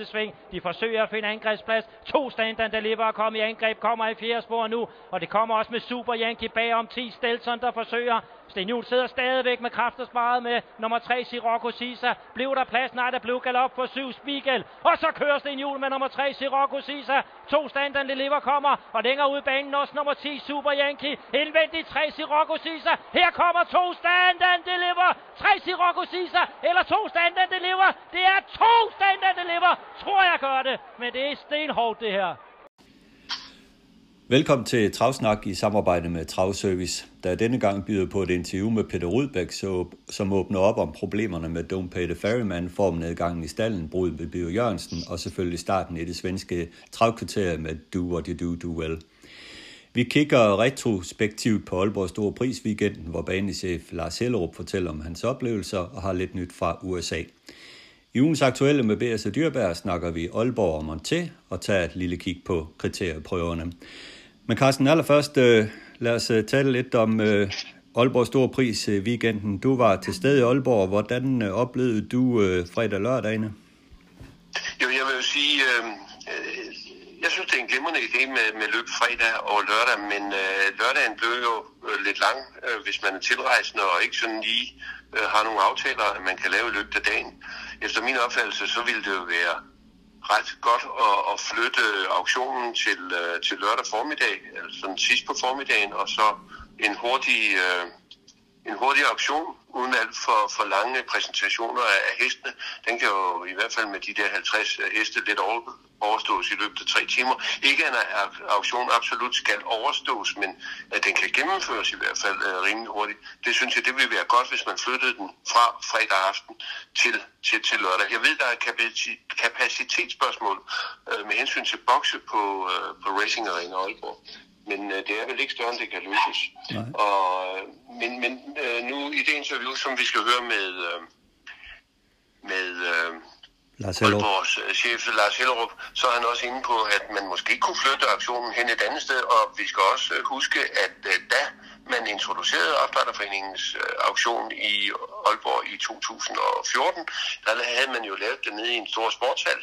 første sving. De forsøger at finde angrebsplads. To standard deliver er kommet i angreb. Kommer i fjerde spor nu. Og det kommer også med Super Yankee bagom 10 Stelson, der forsøger Sten Hjul sidder stadigvæk med kræfter sparet med nummer 3 Sirocco Sisa. Blev der plads? Nej, der blev galop for 7 Spiegel. Og så kører Sten Hjul med nummer 3 Sirocco Sisa. To stand and deliver kommer. Og længere ud banen også nummer 10 Super Yankee. Indvendigt 3 Sirocco Sisa. Her kommer to stand and deliver. 3 Sirocco Sisa. Eller to stand and deliver. Det er to stand and deliver. Tror jeg gør det. Men det er stenhårdt det her. Velkommen til Travsnak i samarbejde med Travservice, der denne gang byder på et interview med Peter Rudbæk, som åbner op om problemerne med Don't Pay the Ferryman, formnedgangen i stallen, brud ved Bio Jørgensen og selvfølgelig starten i det svenske travkvarter med Do What You Do, Do Well. Vi kigger retrospektivt på Aalborg Store Pris weekenden, hvor banechef Lars Hellerup fortæller om hans oplevelser og har lidt nyt fra USA. I ugens aktuelle med B.S. Dyrberg snakker vi Aalborg og Monté og tager et lille kig på kriterieprøverne. Men Carsten, allerførst øh, lad os øh, tale lidt om øh, Aalborg Store Pris øh, weekenden. Du var til stede i Aalborg. Hvordan øh, oplevede du øh, fredag og lørdagene? Jo, jeg vil jo sige, øh, øh, jeg synes, det er en glimrende idé med, med løb fredag og lørdag, men øh, lørdagen blev jo øh, lidt lang, øh, hvis man er tilrejsende og ikke sådan lige øh, har nogle aftaler, at man kan lave i løbet af dagen. Efter min opfattelse, så ville det jo være ret godt at, at flytte auktionen til, øh, til lørdag formiddag, altså sidst på formiddagen, og så en hurtig, øh, en hurtig auktion uden alt for, for lange præsentationer af, af hestene. Den kan jo i hvert fald med de der 50 øh, heste lidt over, overstås i løbet af tre timer. Ikke at en auktion absolut skal overstås, men at den kan gennemføres i hvert fald uh, rimelig hurtigt. Det synes jeg, det ville være godt, hvis man flyttede den fra fredag aften til, til, til lørdag. Jeg ved, der er et kapacitetsspørgsmål uh, med hensyn til bokse på, uh, på Racing Arena Aalborg men øh, det er vel ikke større, end det kan løses. Og, men men øh, nu i det interview, som vi skal høre med, øh, med øh, Lars. Aalborgs øh, chef Lars Hellerup, så er han også inde på, at man måske kunne flytte aktionen hen et andet sted, og vi skal også øh, huske, at øh, da man introducerede Opdrætterforeningens øh, auktion i Aalborg i 2014, der havde man jo lavet det nede i en stor sportshal,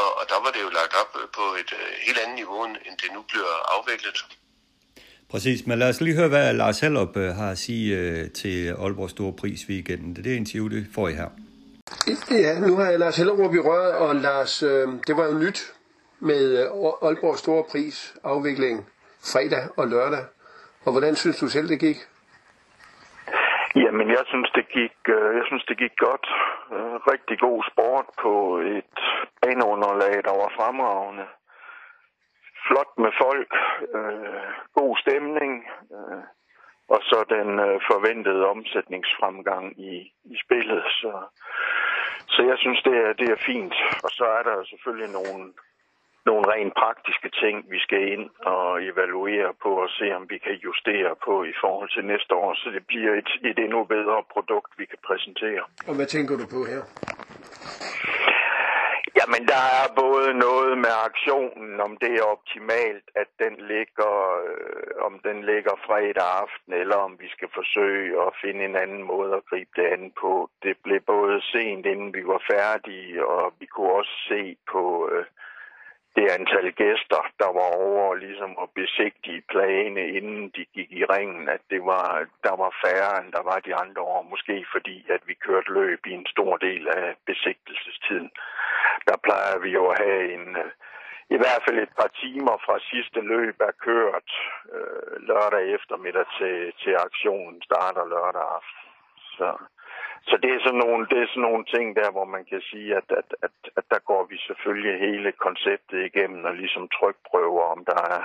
og, og der var det jo lagt op på et uh, helt andet niveau, end det nu bliver afviklet. Præcis, men lad os lige høre, hvad Lars Hellup uh, har at sige uh, til Aalborg Store Pris weekenden. Det er interview, det får I her. Ja, nu har jeg Lars Hellerup i røret, og Lars, øh, det var jo nyt med øh, Aalborg Store Pris afvikling fredag og lørdag. Og hvordan synes du selv, det gik? Jamen, jeg synes, det gik, øh, jeg synes, det gik godt. Øh, rigtig god sport på et baneunderlag, der var fremragende. Flot med folk, øh, god stemning, øh, og så den øh, forventede omsætningsfremgang i, i spillet. Så, så jeg synes, det er, det er fint. Og så er der selvfølgelig nogle nogle rent praktiske ting, vi skal ind og evaluere på og se, om vi kan justere på i forhold til næste år, så det bliver et, et endnu bedre produkt, vi kan præsentere. Og hvad tænker du på her? Jamen, der er både noget med aktionen, om det er optimalt, at den ligger, øh, om den ligger fredag aften, eller om vi skal forsøge at finde en anden måde at gribe det an på. Det blev både sent, inden vi var færdige, og vi kunne også se på øh, det antal gæster, der var over ligesom at besigtige plagene, inden de gik i ringen, at det var, der var færre, end der var de andre år. Måske fordi, at vi kørte løb i en stor del af besigtelsestiden. Der plejer vi jo at have en, øh, i hvert fald et par timer fra sidste løb er kørt øh, lørdag eftermiddag til, til aktionen starter lørdag aften. Så så det er sådan nogle, det er sådan nogle ting der, hvor man kan sige, at, at, at, at der går vi selvfølgelig hele konceptet igennem og ligesom trykprøver, om der er,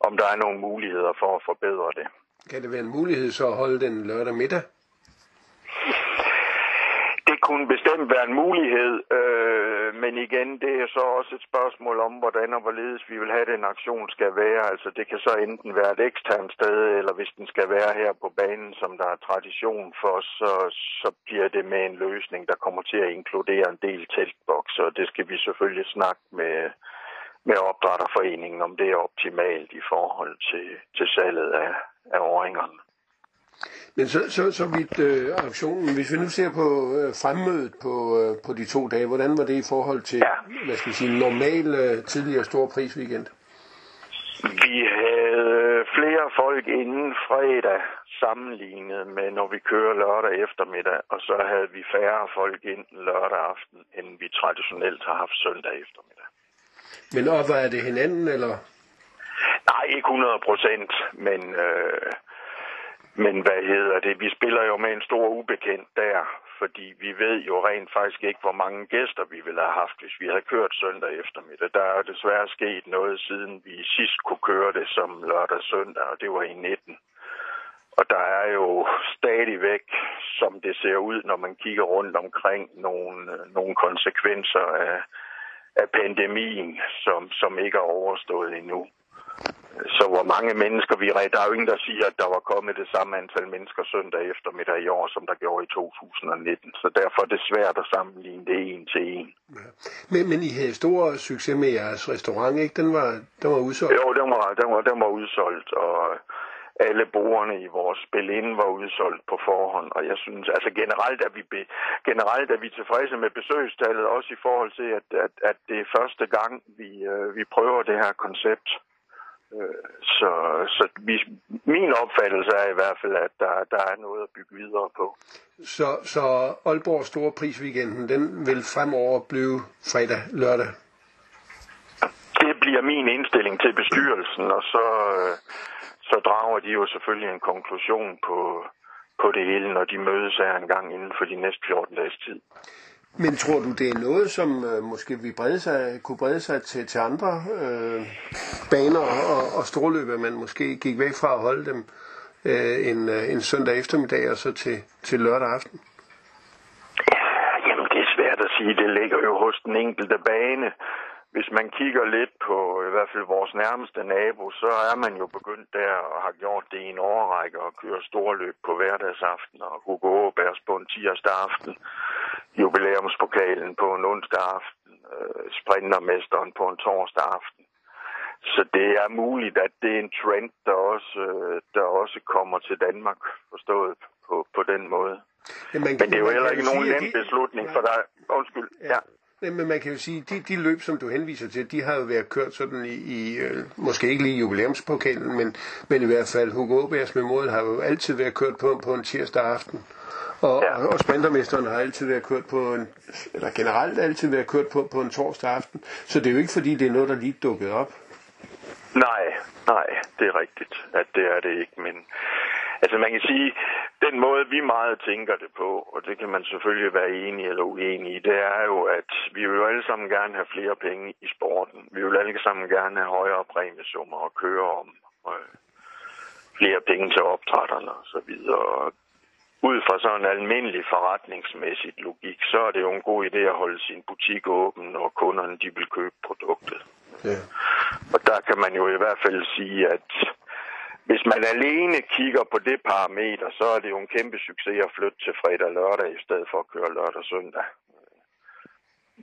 om der er nogle muligheder for at forbedre det. Kan det være en mulighed så at holde den lørdag middag? Det kunne bestemt være en mulighed, øh, Øh, men igen, det er så også et spørgsmål om, hvordan og hvorledes vi vil have, at den aktion skal være. Altså, det kan så enten være et eksternt sted, eller hvis den skal være her på banen, som der er tradition for, så, så bliver det med en løsning, der kommer til at inkludere en del teltbokser, det skal vi selvfølgelig snakke med, med opdrætterforeningen, om det er optimalt i forhold til, til salget af, af åringerne. Men så, så, så vidt øh, auktionen, hvis vi nu ser på øh, fremmødet på, øh, på de to dage, hvordan var det i forhold til, ja. hvad skal vi sige, normal øh, tidligere stor prisweekend? Vi havde flere folk inden fredag sammenlignet med, når vi kører lørdag eftermiddag, og så havde vi færre folk ind lørdag aften, end vi traditionelt har haft søndag eftermiddag. Men opvejer det hinanden, eller? Nej, ikke 100 procent, men, øh, men hvad hedder det? Vi spiller jo med en stor ubekendt der, fordi vi ved jo rent faktisk ikke, hvor mange gæster vi ville have haft, hvis vi havde kørt søndag eftermiddag. Der er desværre sket noget, siden vi sidst kunne køre det som lørdag søndag, og det var i 19. Og der er jo stadigvæk, som det ser ud, når man kigger rundt omkring, nogle, nogle konsekvenser af, af pandemien, som, som ikke er overstået endnu. Så hvor mange mennesker vi Der er jo ingen, der siger, at der var kommet det samme antal mennesker søndag eftermiddag i år, som der gjorde i 2019. Så derfor er det svært at sammenligne det en til en. Ja. Men, men I havde stor succes med jeres restaurant, ikke? Den var, den var udsolgt? Jo, den var, den var, den var udsolgt, og alle bordene i vores spil var udsolgt på forhånd, og jeg synes, altså generelt er vi, be, generelt er vi tilfredse med besøgstallet, også i forhold til, at, at, at det er første gang, vi, øh, vi prøver det her koncept. Øh, så, så vi, min opfattelse er i hvert fald, at der, der er noget at bygge videre på. Så, så Aalborg Store Prisweekenden, den vil fremover blive fredag, lørdag? Det bliver min indstilling til bestyrelsen, og så, så drager de jo selvfølgelig en konklusion på, på det hele, når de mødes her en gang inden for de næste 14 dages tid. Men tror du, det er noget, som øh, måske vi brede sig, kunne brede sig til, til andre øh, baner og, og storløb, at man måske gik væk fra at holde dem øh, en, øh, en søndag eftermiddag og så til, til lørdag aften? Jamen, det er svært at sige. Det ligger jo hos den enkelte bane. Hvis man kigger lidt på i hvert fald vores nærmeste nabo, så er man jo begyndt der og har gjort det i en årrække og køre storløb på hverdagsaften og Hugo Åbergs på en tirsdag aften, jubilæumspokalen på en onsdag aften, øh, sprintermesteren på en torsdag aften. Så det er muligt, at det er en trend, der også, øh, der også kommer til Danmark, forstået på, på den måde. Ja, man, Men det er jo heller ikke nogen nem beslutning, for der... Undskyld, ja. ja. Men man kan jo sige, de, de løb, som du henviser til, de har jo været kørt sådan i, i øh, måske ikke lige jubilæumspokalen, men, men i hvert fald Hugo Åbergs Memorial har jo altid været kørt på, på en tirsdag aften. Og, ja. og sprintermesteren har altid været kørt på en, eller generelt altid været kørt på, på en torsdag aften. Så det er jo ikke fordi, det er noget, der lige dukket op. Nej, nej, det er rigtigt, at det er det ikke, men Altså man kan sige, den måde vi meget tænker det på, og det kan man selvfølgelig være enig eller uenig i, det er jo, at vi vil jo alle sammen gerne have flere penge i sporten. Vi vil alle sammen gerne have højere præmiesummer og køre om og flere penge til så videre. Ud fra sådan en almindelig forretningsmæssig logik, så er det jo en god idé at holde sin butik åben, når kunderne de vil købe produktet. Ja. Og der kan man jo i hvert fald sige, at hvis man alene kigger på det parameter, så er det jo en kæmpe succes at flytte til fredag og lørdag i stedet for at køre lørdag og søndag.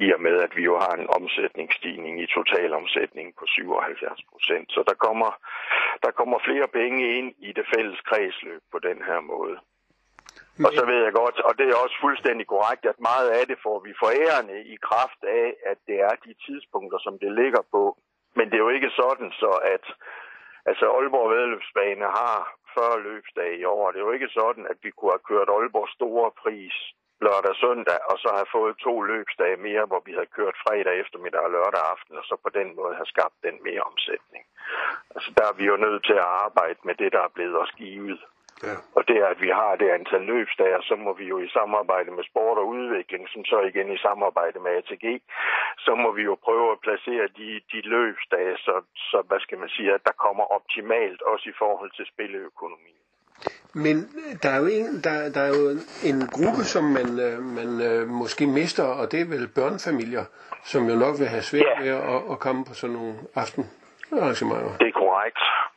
I og med, at vi jo har en omsætningsstigning i totalomsætningen på 77 procent. Så der kommer, der kommer flere penge ind i det fælles kredsløb på den her måde. Og så ved jeg godt, og det er også fuldstændig korrekt, at meget af det får vi forærende i kraft af, at det er de tidspunkter, som det ligger på. Men det er jo ikke sådan, så at Altså Aalborg Vedløbsbane har 40 løbsdage i år. Det er jo ikke sådan, at vi kunne have kørt Aalborg store pris lørdag og søndag, og så have fået to løbsdage mere, hvor vi havde kørt fredag eftermiddag og lørdag aften, og så på den måde have skabt den mere omsætning. Altså der er vi jo nødt til at arbejde med det, der er blevet os givet. Ja. Og det er, at vi har det antal løbsdager, så må vi jo i samarbejde med sport og udvikling, som så igen i samarbejde med ATG, så må vi jo prøve at placere de, de løbsdage, så, så hvad skal man sige, at der kommer optimalt også i forhold til spilleøkonomi. Men der er jo en, der, der er jo en gruppe, som man, øh, man øh, måske mister, og det er vel børnefamilier, som jo nok vil have svært ja. ved at, at komme på sådan nogle aftenarrangementer. Det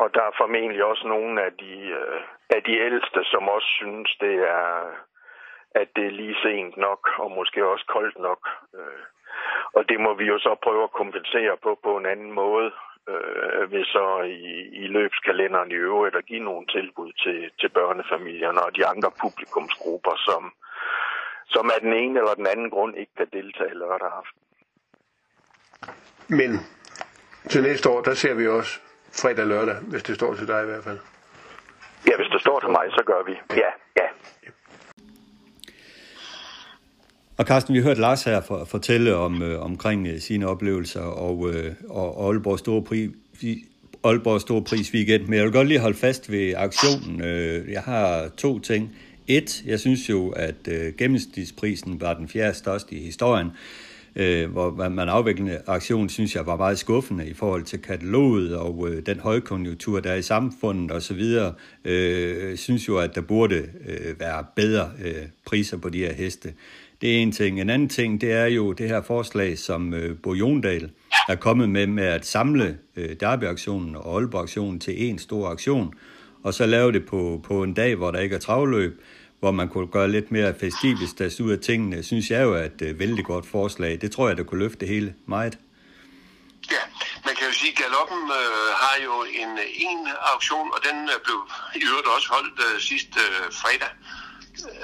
og der er formentlig også nogle af de, øh, af de ældste, som også synes, det er, at det er lige sent nok, og måske også koldt nok. Øh, og det må vi jo så prøve at kompensere på på en anden måde. øh, ved så i, i løbskalenderen i øvrigt at give nogle tilbud til, til børnefamilierne og de andre publikumsgrupper, som, som af den ene eller den anden grund ikke kan deltage lørdag aften. Men til næste år, der ser vi også fredag og lørdag, hvis det står til dig i hvert fald. Ja, hvis det står til mig, så gør vi. Ja, ja. Og Carsten, vi hørte Lars her for, fortælle om øh, omkring øh, sine oplevelser og, øh, og Aalborg Store Pris, Aalborg Store Pris weekend, men jeg vil godt lige holde fast ved aktionen. Øh, jeg har to ting. Et, jeg synes jo, at øh, gennemsnitsprisen var den fjerde største i historien øh, hvor man afviklede aktion, synes jeg var meget skuffende i forhold til kataloget og øh, den højkonjunktur, der er i samfundet osv. Øh, synes jo, at der burde øh, være bedre øh, priser på de her heste. Det er en ting. En anden ting, det er jo det her forslag, som øh, Bo Jondal er kommet med, med at samle øh, Derby-aktionen og Aalborg-aktionen til en stor aktion, og så lave det på, på en dag, hvor der ikke er travløb, hvor man kunne gøre lidt mere festivitas ud af tingene, synes jeg jo er et uh, øh, vældig godt forslag. Det tror jeg, der kunne løfte hele meget. Ja, man kan jo sige, at Galoppen øh, har jo en, øh, en auktion, og den øh, blev i øvrigt også holdt øh, sidste øh, fredag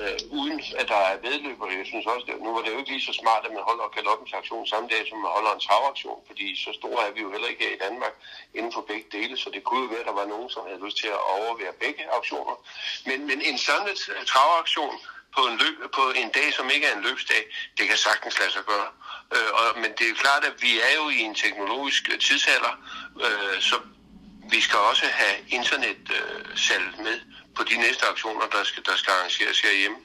øh, uden at der er vedløber. Jeg synes også, det, nu var det jo ikke lige så smart, at man holder galoppens aktion samme dag, som man holder en travaktion, fordi så store er vi jo heller ikke her i Danmark inden for begge dele, så det kunne jo være, at der var nogen, som havde lyst til at overvære begge aktioner. Men, men en samlet øh, travaktion på en, løb, på en dag, som ikke er en løbsdag, det kan sagtens lade sig gøre. Øh, og, men det er klart, at vi er jo i en teknologisk øh, tidsalder, øh, så vi skal også have internetsalg øh, med på de næste aktioner, der skal, der skal arrangeres herhjemme.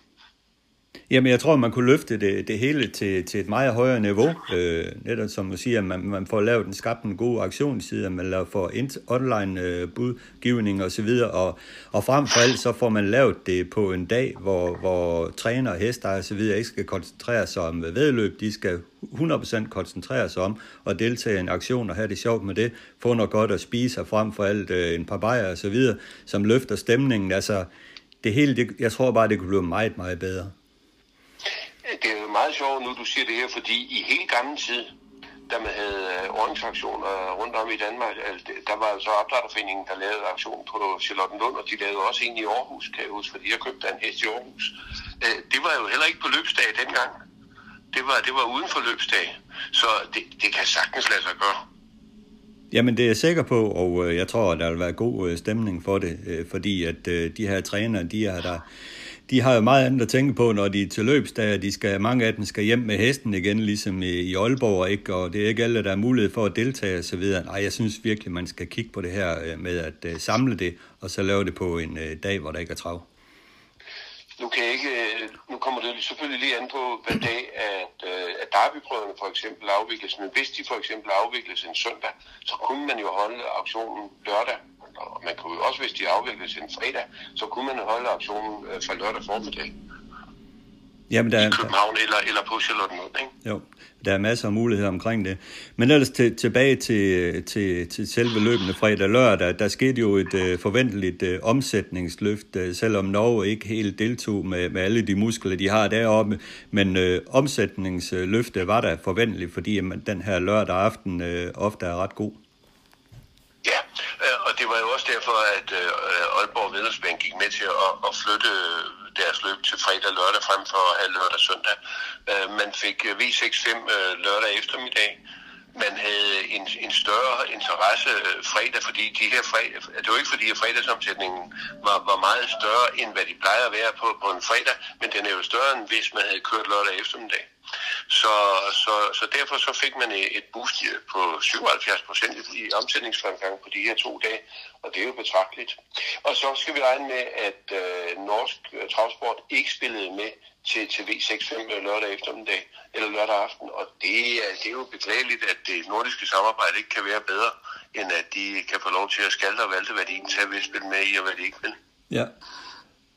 Jamen, jeg tror, man kunne løfte det, det hele til, til et meget højere niveau. Øh, netop som du siger, at man, man får lavet en skabt en god aktionsside, man laver for online øh, budgivning og så videre, og, og frem for alt, så får man lavet det på en dag, hvor, hvor træner, hester og så videre ikke skal koncentrere sig om øh, vedløb, de skal 100% koncentrere sig om at deltage i en aktion og have det sjovt med det, få noget godt at spise, og frem for alt øh, en par bajer og så videre, som løfter stemningen. Altså, det hele, det, jeg tror bare, det kunne blive meget, meget bedre det er jo meget sjovt nu, du siger det her, fordi i hele gammel tid, da man havde øh, rundt om i Danmark, altså, der var så opdrætterforeningen, der lavede aktion på Charlottenlund, og de lavede også en i Aarhus, kan jeg huske, fordi jeg købte en hest i Aarhus. Øh, det var jo heller ikke på løbsdag dengang. Det var, det var uden for løbsdag. Så det, det kan sagtens lade sig gøre. Jamen det er jeg sikker på, og øh, jeg tror, at der vil være god øh, stemning for det, fordi at de her trænere, de er der de har jo meget andet at tænke på, når de er til løbsdag, de skal, mange af dem skal hjem med hesten igen, ligesom i, i Aalborg, ikke? og det er ikke alle, der er mulighed for at deltage osv. Nej, jeg synes virkelig, man skal kigge på det her øh, med at uh, samle det, og så lave det på en uh, dag, hvor der ikke er trav. Nu, kan jeg ikke, nu kommer det selvfølgelig lige an på, hvad dag at, at derbyprøverne for eksempel afvikles. Men hvis de for eksempel afvikles en søndag, så kunne man jo holde auktionen lørdag og man kunne også, hvis de afvikles en fredag, så kunne man holde aktionen øh, fra lørdag formiddag. Jamen, der, I København eller, eller på Charlottenlund, ikke? Jo, der er masser af muligheder omkring det. Men ellers til, tilbage til, til, til selve løbende fredag og lørdag, der skete jo et uh, forventeligt uh, omsætningsløft, uh, selvom Norge ikke helt deltog med, med alle de muskler, de har deroppe. Men uh, omsætningsløftet var der forventeligt, fordi man, den her lørdag aften uh, ofte er ret god. Ja, øh, var jo også derfor, at øh, Aalborg Vedelsbænd gik med til at, at flytte deres løb til fredag og lørdag frem for at have lørdag og søndag. Øh, man fik øh, V65 øh, lørdag eftermiddag. Man havde en, en større interesse øh, fredag, fordi de her fredag, det var ikke fordi, at fredagsomsætningen var, var meget større, end hvad de plejer at være på, på en fredag, men den er jo større, end hvis man havde kørt lørdag eftermiddag. Så, så, så derfor så fik man et boost på 77 procent i omsætningsfremgang på de her to dage, og det er jo betragteligt. Og så skal vi regne med, at øh, norsk transport travsport ikke spillede med til, til V65 lørdag eftermiddag eller lørdag aften, og det er, det er jo beklageligt, at det nordiske samarbejde ikke kan være bedre, end at de kan få lov til at skalte og valte, hvad de egentlig vil spille med i, og hvad de ikke vil. Ja,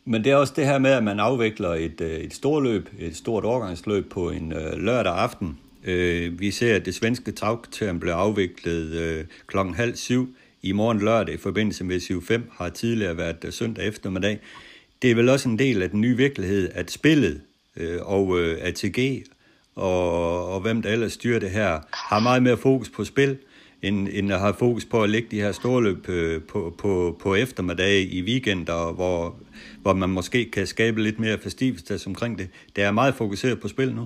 men det er også det her med, at man afvikler et, øh, et stort løb, et stort overgangsløb på en øh, lørdag aften. Øh, vi ser, at det svenske travkriterium blev afviklet øh, klokken halv syv i morgen lørdag i forbindelse med 7.5, har tidligere været øh, søndag eftermiddag. Det er vel også en del af den nye virkelighed, at spillet øh, og øh, ATG og, og hvem der ellers styrer det her, har meget mere fokus på spil, end, end at have fokus på at lægge de her storløb øh, på, på, på eftermiddag i weekender, hvor, hvor man måske kan skabe lidt mere festivitas omkring det. Det er meget fokuseret på spil nu.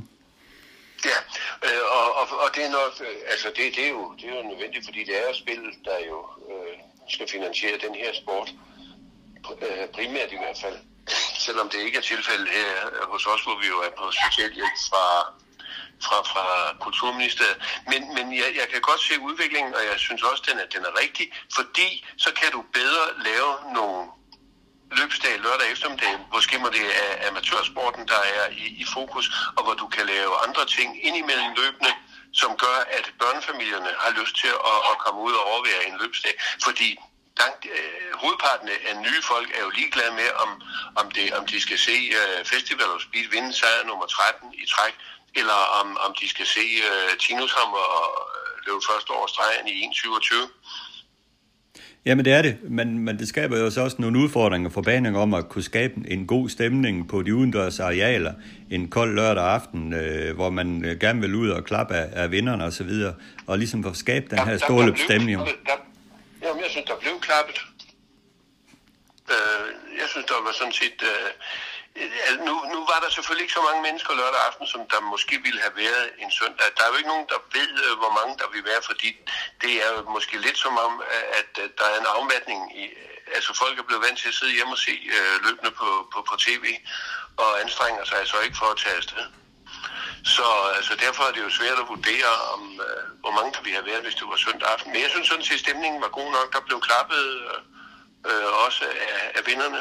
Ja, øh, og, og, og det er nok, øh, altså det, det, er jo, det er jo nødvendigt, fordi det er jo spil, der jo øh, skal finansiere den her sport, øh, primært i hvert fald. Selvom det ikke er tilfældet her øh, hos os, hvor vi jo er på socialhjælp fra, fra, fra Kulturministeriet. Men, men jeg, jeg kan godt se udviklingen, og jeg synes også, den er, den er rigtig, fordi så kan du bedre lave nogle løbsdag lørdag eftermiddag, måske må det er amatørsporten, der er i, i fokus, og hvor du kan lave andre ting indimellem løbende, som gør, at børnefamilierne har lyst til at, at komme ud og overvære en løbsdag. Fordi langt, øh, hovedparten af nye folk er jo ligeglade med, om, om, det, om de skal se øh, Festival of Speed vinde sejr nummer 13 i træk, eller om, om de skal se øh, Tinus ham og øh, løbe første år stregen i 1.27. Jamen det er det, men, men det skaber jo også nogle udfordringer for banen om at kunne skabe en god stemning på de udendørs arealer en kold lørdag aften, øh, hvor man øh, gerne vil ud og klappe af, af vinderne og så videre, og ligesom for at skabe den her store stemning. jamen jeg synes, der blev klappet. Øh, jeg synes, der var sådan set... Øh, nu, nu var der selvfølgelig ikke så mange mennesker lørdag aften, som der måske ville have været en søndag. Der er jo ikke nogen, der ved, øh, hvor mange der vil være, fordi det er måske lidt som om, øh, at øh, der er en afmatning i, altså folk er blevet vant til at sidde hjemme og se øh, løbende på, på, på tv, og anstrenger sig så ikke for at tage afsted. Så altså, derfor er det jo svært at vurdere, om øh, hvor mange der ville have været, hvis det var søndag aften. Men jeg synes sådan set, at stemningen var god nok. Der blev klappet øh, også af, af vinderne,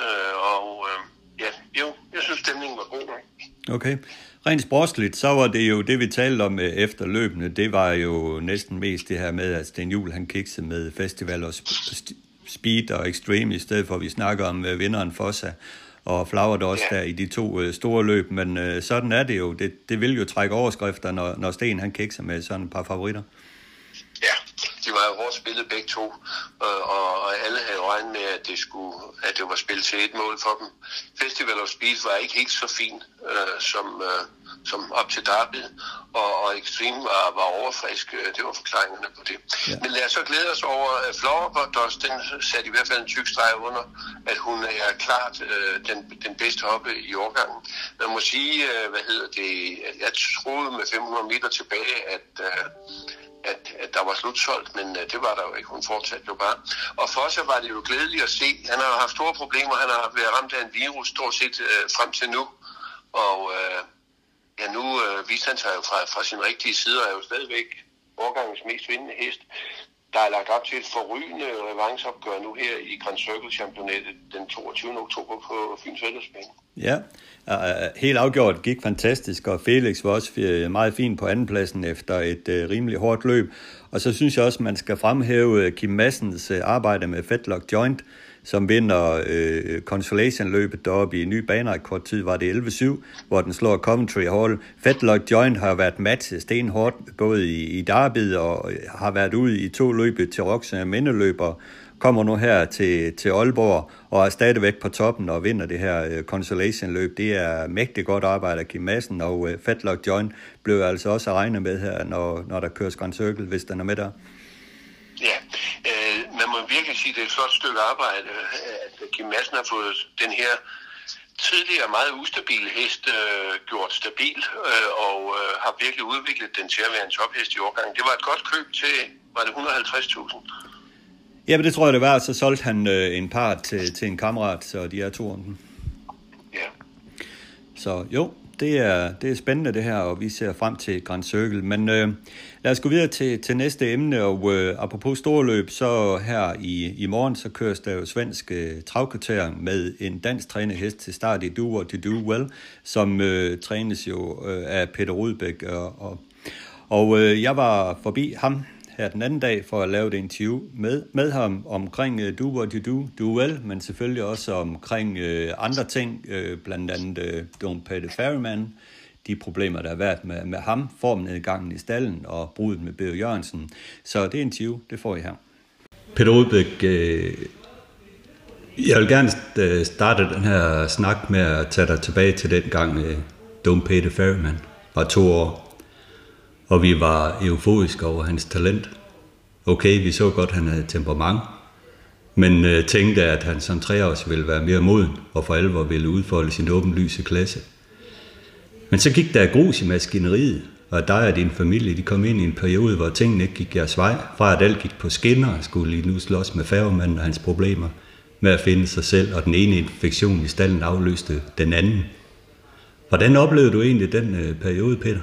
og øh, ja, jo, jeg synes, stemningen var god nok. Okay. Rent sportsligt, så var det jo det, vi talte om øh, efter løbende. Det var jo næsten mest det her med, at Sten Juhl, han kiksede med festival og speed og extreme, i stedet for at vi snakker om uh, vinderen Fossa og Flower også ja. der i de to uh, store løb. Men sådan er det jo. Det, det vil jo trække overskrifter, når, når Sten han kikser med sådan et par favoritter. Ja, de var jo hårdt spillet begge to, og, og alle havde regnet med, at det, skulle, at det var spillet til et mål for dem. Festival of Speed var ikke helt så fin øh, som, øh, som op til Derby, og, og Extreme var, var overfrisk. Det var forklaringerne på det. Ja. Men lad os så glæde os over, at Flowerbotos, den satte i hvert fald en tyk streg under, at hun er klart øh, den, den bedste hoppe i årgangen. Man må sige, øh, hvad hedder det, jeg troede med 500 meter tilbage, at øh, at, at der var slutsolgt, men uh, det var der jo ikke. Hun fortsatte jo bare. Og for os var det jo glædeligt at se. Han har haft store problemer. Han har været ramt af en virus stort set uh, frem til nu. Og uh, ja, nu uh, viste han sig jo fra, fra sin rigtige side, og er jo stadigvæk årgangens mest vindende hest. Der er lagt op til et forrygende revanceopgør nu her i Grand Circle Championatet den 22. oktober på Fyns Fællesbane. Ja, øh, helt afgjort gik fantastisk, og Felix var også meget fin på andenpladsen efter et øh, rimelig hårdt løb. Og så synes jeg også, man skal fremhæve øh, Kim Massens arbejde med Fetlock Joint, som vinder øh, Consolation-løbet deroppe i ny banerekord tid, var det 11-7, hvor den slår Coventry Hall. Fetlock Joint har været matchet stenhårdt, både i, i Derby og øh, har været ude i to løb til Roxanne Mindeløber, kommer nu her til, til Aalborg og er stadigvæk på toppen og vinder det her øh, consolation-løb. Det er mægtigt godt arbejde af Kim Madsen, og øh, Fatlock Joint blev altså også regne med her, når, når der køres Grand Circle, hvis den er med der. Ja, øh, man må virkelig sige, at det er et flot stykke arbejde, at Kim Madsen har fået den her tidligere meget ustabil hest øh, gjort stabil, øh, og øh, har virkelig udviklet den til at være en tophest i årgangen. Det var et godt køb til, var det 150.000? Ja, men det tror jeg, det var. Så solgte han øh, en part til, til en kammerat, så de er to om den. Ja. Så jo, det er, det er spændende det her, og vi ser frem til Grand Circle. Men øh, lad os gå videre til, til næste emne, og øh, apropos storløb, så her i, i morgen, så køres der jo svensk øh, travkvartering med en dansk hest til start i Do What To Do Well, som øh, trænes jo øh, af Peter Rudbæk. Og, og, og øh, jeg var forbi ham her den anden dag for at lave et interview med, med ham omkring uh, Do What You Do, Do Well, men selvfølgelig også omkring uh, andre ting, uh, blandt andet uh, Don't Pay the Ferryman, de problemer, der har været med, med ham, formnedgangen i stallen og brudet med Beo Jørgensen. Så det interview, det får I her. Peter Udbæk, øh, jeg vil gerne starte den her snak med at tage dig tilbage til den gang øh, Don't Pay the Ferryman var to år og vi var euforiske over hans talent. okay, vi så godt, at han havde temperament, men øh, tænkte, at han som treårs ville være mere moden, og for alvor ville udfolde sin åbenlyse klasse. Men så gik der grus i maskineriet, og dig og din familie, de kom ind i en periode, hvor tingene ikke gik jeres vej, fra at alt gik på skinner, og skulle lige nu slås med færgemanden og hans problemer med at finde sig selv, og den ene infektion i stallen afløste den anden. Hvordan oplevede du egentlig den øh, periode, Peter?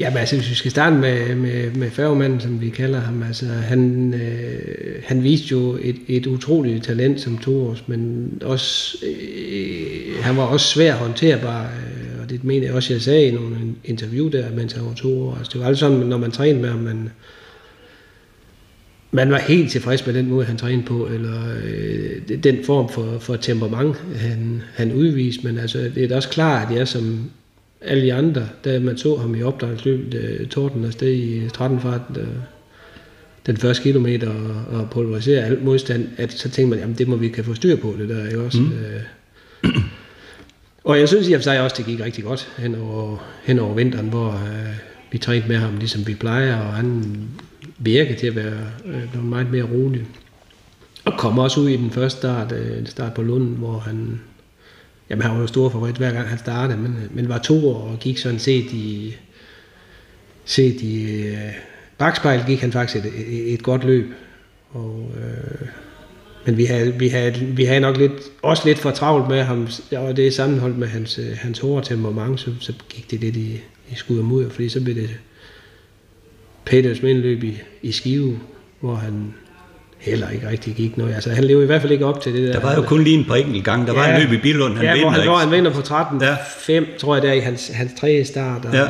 Ja, men altså, hvis vi skal starte med, med, med færgemanden, som vi kalder ham, altså han, øh, han viste jo et, et utroligt talent som toårs, men også, øh, han var også svær håndterbar, øh, og det mener jeg også, jeg sagde i nogle interview der, mens han var to år. Altså, det var alt sådan, når man trænede med ham, man, man var helt tilfreds med den måde, han trænede på, eller øh, den form for, for temperament, han, han udviste. Men altså, det er da også klart, at jeg som alle de andre, da man så ham i opdragsløbet, øh, torden afsted i 13 fart, øh, den første kilometer og, og pulverisere alt modstand, at så tænkte man, jamen det må vi kan få styr på det der, ikke også? Mm. Øh, og jeg synes i og for sig også, det gik rigtig godt hen over, hen over vinteren, hvor øh, vi trænede med ham, ligesom vi plejer, og han virker til at være øh, meget mere rolig. Og kom også ud i den første start, øh, start på Lund, hvor han, jamen han var jo stor favorit hver gang han startede, men, men var to år og gik sådan set i, set i øh, bagspejl, gik han faktisk et, et, et godt løb. Og, øh, men vi havde, vi, havde, vi havde nok lidt, også lidt for travlt med ham, og det er sammenholdt med hans, øh, hans hårde temperament, så, så gik det lidt i, i skud og mudder, fordi så blev det Peters mindløb i, i Skive, hvor han heller ikke rigtig gik noget. Altså, han levede i hvert fald ikke op til det der. Der var jo kun lige en par enkelt gang. Der ja, var en løb i Billund, han ja, vinder. hvor han, ikke? hvor han vinder på 13 ja. 5, tror jeg, der i hans, hans tredje start. Og, Ja.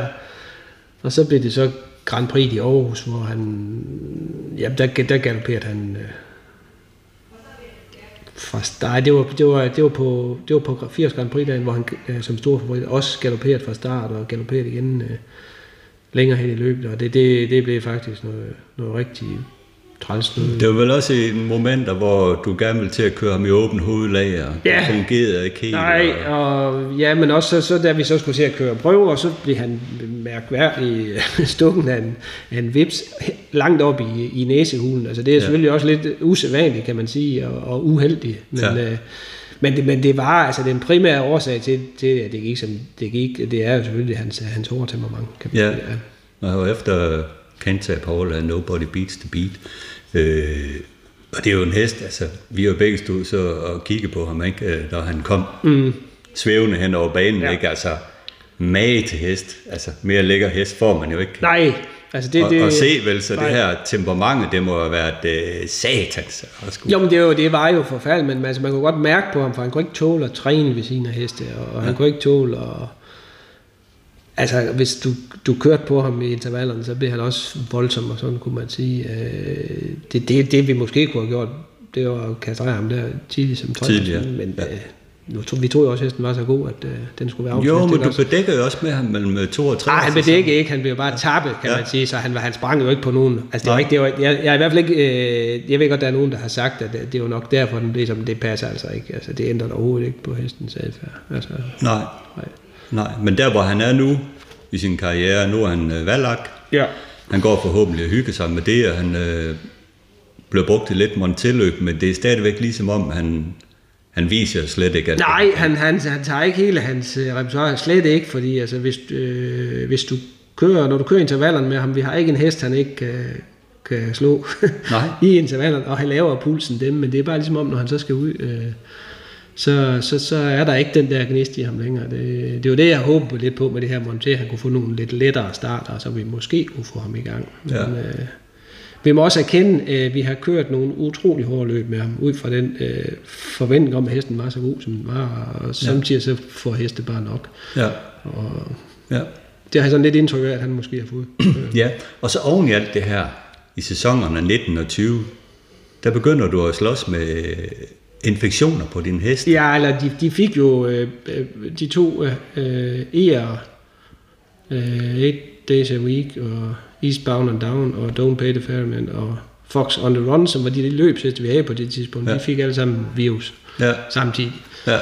og så blev det så Grand Prix i Aarhus, hvor han, jamen der, der galopperede han øh, fra start. Det var, det var, det var på, det var på 80 Grand Prix dagen, hvor han øh, som stor favorit også galopperede fra start og galopperede igen øh, længere hen i løbet. Og det, det, det blev faktisk noget, noget rigtig træls noget. Det var vel også en moment, hvor du gerne ville til at køre ham i åben hovedlag, og det Ja. fungerede ikke helt. Nej, og, og ja, men også så, så da vi så skulle se at køre prøver, så blev han mærkværdig stukken af en, af en vips langt op i, i næsehulen. Altså det er Ja. selvfølgelig også lidt usædvanligt, kan man sige, og, og uheldigt. Men, Ja. øh, men, det, men det var altså den primære årsag til, til at det gik som det gik, det er jo selvfølgelig hans, hans hårde temperament. Kan man Ja. sige, og efter Kenta Paul af Nobody Beats the Beat. Øh, og det er jo en hest, altså, vi jo begge stået så og kigge på ham, ikke, øh, da han kom mm. svævende hen over banen, Ja. ja. ikke, altså, mage til hest, altså, mere lækker hest får man jo ikke. Nej, altså det... og, det og se vel, så nej. det her temperament, det må have været øh, satans. Jo, men det, var, det var jo forfærdeligt, men altså, man kunne godt mærke på ham, for han kunne ikke tåle at træne ved sine heste, og han kunne ikke tåle at... Altså, hvis du, du kørte på ham i intervallerne, så blev han også voldsom, og sådan kunne man sige. Øh, det, det, det vi måske kunne have gjort, det var at kastrere ham der tidligt som træner. Tidligt, ja. Men Ja. øh, nu, tro- vi troede jo også, at hesten var så god, at øh, den skulle være Jo, afsluttet. men du bedækker jo også med ham mellem 2 og 3. Nej, han bedækkede ikke, han blev bare tappet, kan ja. Man sige, så han, var- han sprang jo ikke på nogen. Altså, det var Nej. ikke, det var, jeg, jeg, er i hvert fald ikke, øh, jeg ved godt, der er nogen, der har sagt, at det, det var nok derfor, den blev som, det passer altså ikke. Altså, det ændrer overhovedet ikke på hestens adfærd. Altså, Nej, nej. Nej, men der hvor han er nu i sin karriere, nu er han øh, valgt. Ja. Han går forhåbentlig og hygger sig med det, og han øh, bliver brugt til lidt montelløb, men det er stadigvæk ligesom om, han, han viser slet ikke, at Nej, han, han, han tager ikke hele hans øh, repertoire, slet ikke, fordi altså, hvis, øh, hvis du kører, når du kører intervallerne med ham, vi har ikke en hest, han ikke kan, kan slå Nej. i intervallerne, og han laver pulsen dem, men det er bare ligesom om, når han så skal ud, øh, så, så, så er der ikke den der gnist i ham længere. Det, det var det, jeg håbede lidt på med det her monter, han kunne få nogle lidt lettere starter, så vi måske kunne få ham i gang. Men, Ja. øh, vi må også erkende, at vi har kørt nogle utrolig hårde løb med ham, ud fra den øh, forventning om, at hesten var så god, som den var, og samtidig så får heste bare nok. Ja, Og ja. det har jeg sådan lidt indtryk af, at han måske har fået. ja, og så oven i alt det her, i sæsonerne 19 og 20, der begynder du at slås med øh, infektioner på din hest. ja, eller de, de fik jo øh, øh, de to øh, E'er, øh, Eight Days a Week, og Eastbound and Down, og Don't Pay the Ferryman, og Fox on the Run, som var de løbsheste, vi havde på det tidspunkt. Ja. Ja. De fik alle sammen virus Ja, samtidig. ja,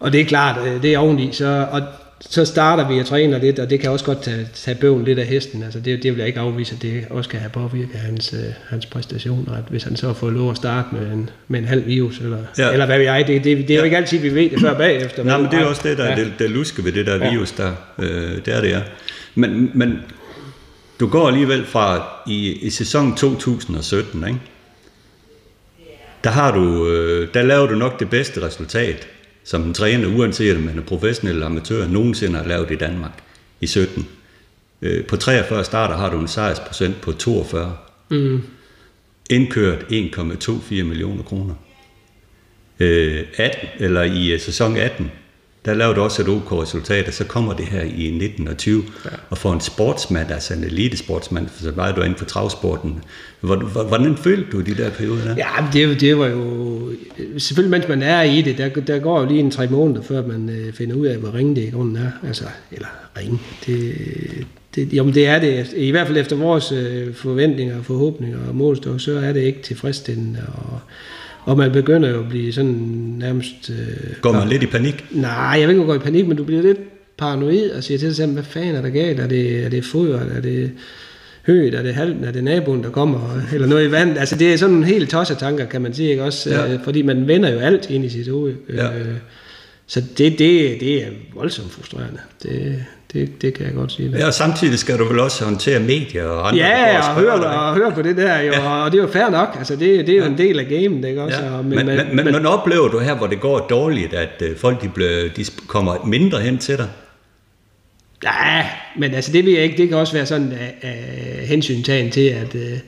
Og det er klart, øh, det er oveni. Så, og, så starter vi og træner lidt, og det kan også godt tage, tage bøven lidt af hesten. Altså det, det vil jeg ikke afvise, at det også kan have påvirket hans, øh, hans præstationer. At hvis han så får lov at starte med en, med en halv virus, eller, ja. eller hvad ved jeg, det, det, det er ja. jo ikke altid, vi ved det før bagefter. Nej, men det er også det, der ja. det, det luske ved det der virus der. Øh, det er det, ja. Men, men du går alligevel fra i, i sæson 2017, ikke? Der, har du, øh, der laver du nok det bedste resultat som en træner, uanset om man er professionel eller amatør, nogensinde har lavet i Danmark i 17. Øh, på 43 starter har du en sejrsprocent på 42. Mm. Indkørt 1,24 millioner kroner. Øh, 18, eller i øh, sæson 18, der lavede også et OK resultat, og så kommer det her i 19 og 20, ja. og for en sportsmand, altså en elitesportsmand, for så var du inden for travsporten. Hvordan følte du de der perioder der? Ja, det, det var jo... Selvfølgelig, mens man er i det, der, der går jo lige en tre måneder, før man øh, finder ud af, hvor ringe det i grunden er. Altså, eller ringe. Det, det, jo, det er det. I hvert fald efter vores øh, forventninger, forhåbninger og målstok, så er det ikke tilfredsstillende. Og, og man begynder jo at blive sådan nærmest... Øh, går man lidt i panik? Nej, jeg vil ikke gå i panik, men du bliver lidt paranoid og siger til dig selv, hvad fanden er der galt? Er det, er det foder? Er det højt? Er det halvden? Er det naboen, der kommer? Eller noget i vand? Altså det er sådan en helt tosset tanker, kan man sige, ikke også? Ja. Øh, fordi man vender jo alt ind i sit hoved. Ja. Øh, så det, det, det er voldsomt frustrerende. Det, det, det kan jeg godt sige. Ja, og samtidig skal du vel også håndtere medier og andre. Ja, og høre, og høre på det der, jo, ja. og det er jo fair nok. Altså, det, det er jo ja. en del af gamet, ikke også? Ja. Og, men, men, men, men, men, oplever du her, hvor det går dårligt, at uh, folk de, ble, de kommer mindre hen til dig? Ja, men altså det vil jeg ikke. Det kan også være sådan uh, uh, hensyntagen til, at... Uh,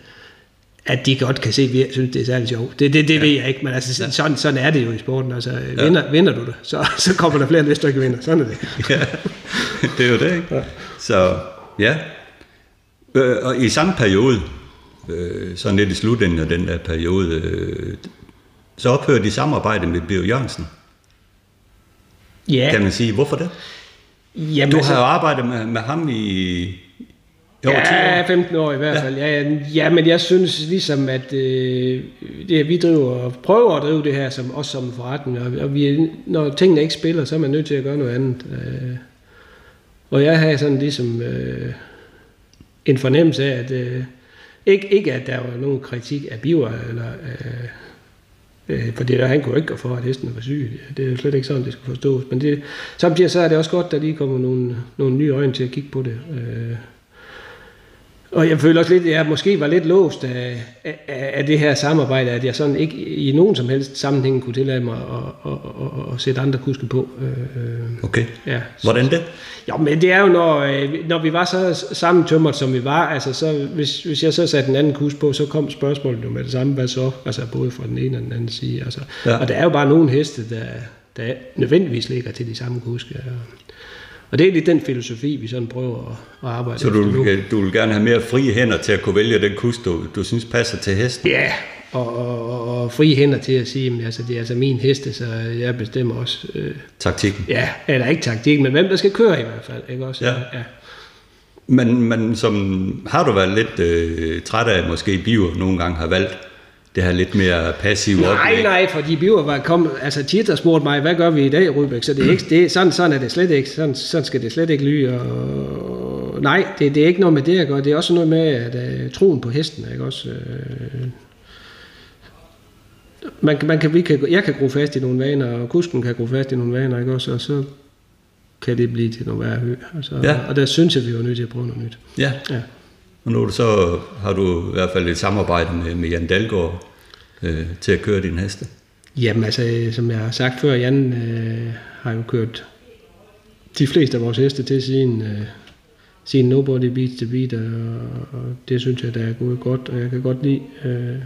at de godt kan se, at jeg synes, det er særlig sjovt. Det, det, det ja. ved jeg ikke, men altså, sådan, sådan er det jo i sporten. Altså, ja. vinder, vinder du det, så, så kommer der flere, end hvis du ikke vinder. Sådan er det. ja, det er jo det, ikke? Ja. Så, ja. Øh, og i samme periode, øh, sådan lidt i slutningen af den der periode, øh, så ophører de samarbejde med Bio Jørgensen. Ja. Kan man sige, hvorfor det? Jamen, du har altså, jo arbejdet med, med ham i, jo, ja, 15 år i hvert fald. Ja. Ja, ja, men jeg synes ligesom, at øh, det, vi driver, prøver at drive det her som, også som forretning, og, og vi, når tingene ikke spiller, så er man nødt til at gøre noget andet. Øh, og jeg har sådan ligesom øh, en fornemmelse af, at øh, ikke, ikke at der var nogen kritik af biver, eller, øh, øh, fordi der, han kunne ikke gå for, at hesten var syg. Det er jo slet ikke sådan, det skal forstås. Men det, samtidig så er det også godt, at der lige kommer nogle, nogle nye øjne til at kigge på det. Øh, og jeg føler også lidt, at jeg måske var lidt låst af, af, af det her samarbejde, at jeg sådan ikke i nogen som helst sammenhæng kunne tillade mig at, at, at, at sætte andre kuske på. Øh, okay. Ja, Hvordan det? Jo, men det er jo, når, øh, når vi var så sammentømret, som vi var, altså så, hvis, hvis jeg så satte en anden kus på, så kom spørgsmålet jo med det samme, hvad så? Altså både fra den ene og den anden side. Altså. Ja. Og der er jo bare nogle heste, der, der nødvendigvis ligger til de samme kuske. Og det er lidt den filosofi, vi sådan prøver at, arbejde Så du, nu. du vil gerne have mere frie hænder til at kunne vælge den kus, du, du synes passer til hesten? Ja, og, og, og frie hænder til at sige, at altså, det er altså min heste, så jeg bestemmer også... Øh, taktikken? Ja, eller ikke taktikken, men hvem der skal køre i hvert fald. Ikke også? Ja. ja. Men, men som, har du været lidt øh, træt af, måske Biver nogle gange har valgt det her lidt mere passive nej, oplæg. Nej, for de biver var kom, altså tit har spurgt mig, hvad gør vi i dag, Rudbæk? Så det er ikke, det, sådan, sådan er det slet ikke, sådan, sådan skal det slet ikke lyde. Og, nej, det, det er ikke noget med det at gøre, det er også noget med at, uh, troen på hesten, ikke også? Uh, man, man kan, vi kan, jeg kan gro fast i nogle vaner, og kusken kan gro fast i nogle vaner, ikke også? Og så kan det blive til noget værre hø. Altså, ja. Og der synes jeg, vi er nødt til at prøve noget nyt. Ja. ja. Og nu så har du i hvert fald et samarbejde med, med Jan Dalgaard øh, til at køre din heste. Jamen altså, som jeg har sagt før, Jan øh, har jo kørt de fleste af vores heste til sin, øh, sin Nobody Beats the Beat, og, og det synes jeg, der er gået godt, og jeg kan godt lide øh,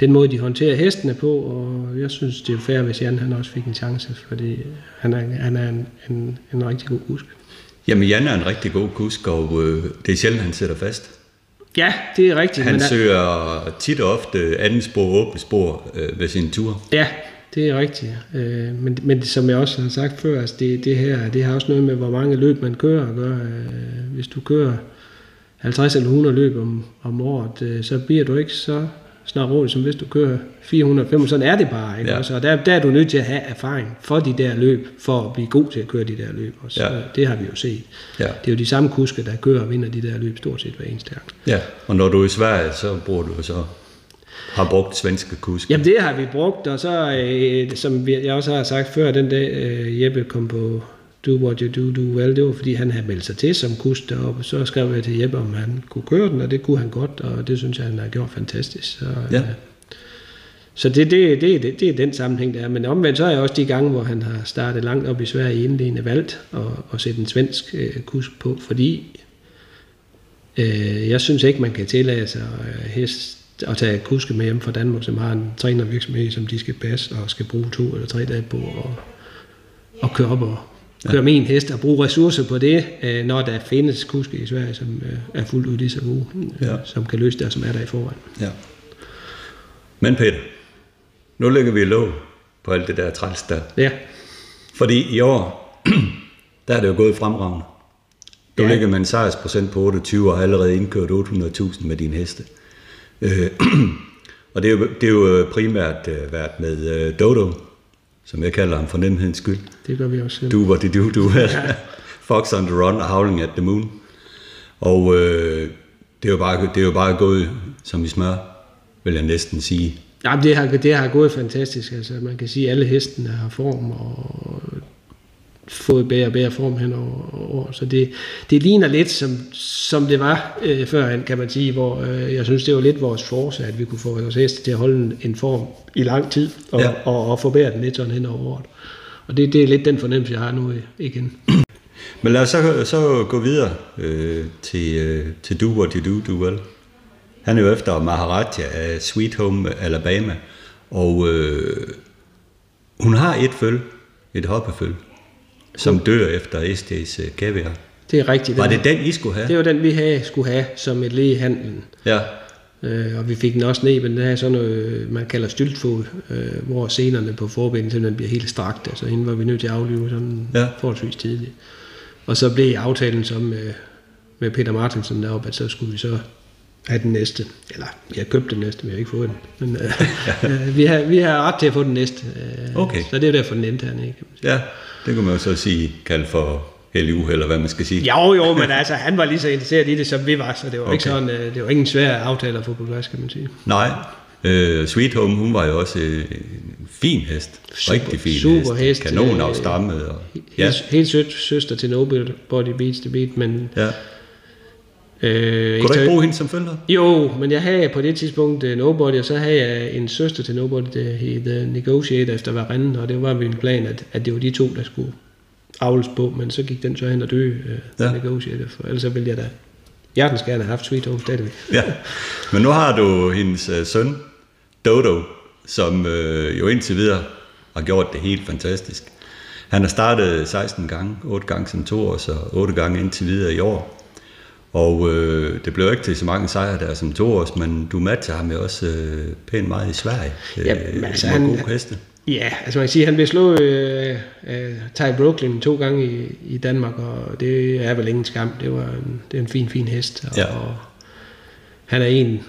den måde, de håndterer hestene på, og jeg synes, det er fair, hvis Jan han også fik en chance, fordi han er, han er en, en, en rigtig god husk. Jamen, Jan er en rigtig god kusk, og øh, det er sjældent, han sætter fast. Ja, det er rigtigt. Han men søger tit og ofte anden spor, åbne spor øh, ved sin tur. Ja, det er rigtigt. Øh, men, men som jeg også har sagt før, altså det, det her det har også noget med, hvor mange løb man kører at gøre. Øh, hvis du kører 50 eller 100 løb om, om året, øh, så bliver du ikke så snart som hvis du kører 400 sådan er det bare. Ikke? Ja. Også, og der, der er du nødt til at have erfaring for de der løb, for at blive god til at køre de der løb. Og så, Ja. Det har vi jo set. Ja. Det er jo de samme kuske, der kører og vinder de der løb stort set hver eneste gang. Ja, og når du er i Sverige, så bruger du så har brugt svenske kusk. Jamen det har vi brugt, og så, øh, som jeg også har sagt før, den dag øh, Jeppe kom på Do What You Do, Do Well, det var fordi han havde meldt sig til som kusk deroppe, så skrev jeg til Jeppe, om han kunne køre den, og det kunne han godt, og det synes jeg, han har gjort fantastisk. Så, Ja. øh, så det, det, det, det, det er den sammenhæng, der er. Men omvendt så er jeg også de gange, hvor han har startet langt op i Sverige i indledende valgt at, at sætte en svensk øh, kusk på, fordi øh, jeg synes ikke, man kan tillade sig øh, hest at tage kuske med hjem fra Danmark, som har en trænervirksomhed, som de skal passe og skal bruge to eller tre dage på og, og køre op og køre med en hest og bruge ressourcer på det, øh, når der findes kuske i Sverige, som øh, er fuldt ud lige så gode, øh, Ja. som kan løse det, som er der i forvejen. Ja. Men Peter, nu lægger vi låg på alt det der træls der. Ja, Fordi i år, der er det jo gået fremragende. Du Ja. ja. ligger med en sejrsprocent på 28 og har allerede indkørt 800.000 med din heste. Øh, og det er, jo, det er jo primært været med øh, Dodo, som jeg kalder ham for nemhedens skyld. det gør vi også selv. Do what you do, do. Fox on the run og Howling at the moon. Og øh, det, er jo bare, det er jo bare gået som i smør, vil jeg næsten sige. Jamen, det har, det har gået fantastisk. Altså, man kan sige, at alle hestene har form og fået bedre og bedre form hen over år. Så det, det ligner lidt, som, som det var øh, førhen, kan man sige, hvor øh, jeg synes, det var lidt vores force, at vi kunne få vores heste til at holde en, en form i lang tid og, Ja. ja. og, og forbedre den lidt sådan hen over året. Og det, det er lidt den fornemmelse, jeg har nu i- igen. Men lad os så, så gå videre øh, til, øh, til Do What You Do, Do Well. Han er jo efter Maharaja af Sweet Home Alabama, og øh, hun har et føl, et hoppeføl, som dør efter SD's øh, kaviar. Det er rigtigt. Var den- det den, I skulle have? Det var den, vi havde, skulle have som et led i handlen. Ja, Øh, og vi fik den også ned, men den er sådan noget, man kalder styltfod, øh, hvor senerne på forbenet simpelthen bliver helt strakt. Altså hende var vi nødt til at aflive sådan Ja. ja. forholdsvis tidligt. Og så blev aftalen så med, med Peter Martinsen deroppe, at så skulle vi så have den næste. Eller, vi har købt den næste, vi har ikke fået den. Men øh, øh, vi, har, vi har ret til at få den næste. Øh, Okay. Så det er derfor, den endte hernede. Kan man sige. ja, det kunne man jo så sige, kalde for heldig uheld, eller hvad man skal sige. Jo, jo, men altså, han var lige så interesseret i det, som vi var, så det var okay. ikke sådan, øh, det var ikke en svær aftale at få på plads, kan man sige. Nej, øh, Sweet Home, hun var jo også øh, en fin hest. Super- Rigtig fin super hest. hest, Kanon øh, afstammet. Og, ja, Helt, helt sødt søster til Nobody Beats the Beat, men... ja. Øh, Kunne du ikke bruge hende som følger? Jo, men jeg havde på det tidspunkt uh, Nobody, og så havde jeg en søster til Nobody, der hed The Negotiator efter Varenne, og det var min plan, at, at det var de to, der skulle avles på, men så gik den så hen og dø, uh, Ja. Negotiator, for ellers så ville jeg da hjertens gerne have haft Sweet Home stadigvæk. Ja, men nu har du hendes øh, søn, Dodo, som øh, jo indtil videre har gjort det helt fantastisk. Han har startet 16 gange, 8 gange som to år, så 8 gange indtil videre i år. Og øh, det blev ikke til så mange sejre der som to års, men du matcher ham jo også øh, pænt meget i Sverige. Øh, Jamen, altså, han- gode heste. Ja, altså man kan sige, at han blev slået øh, af Ty Brooklyn to gange i, i Danmark, og det er vel ingen skam. Det var en, det er en fin, fin hest. Og, Ja. og han er en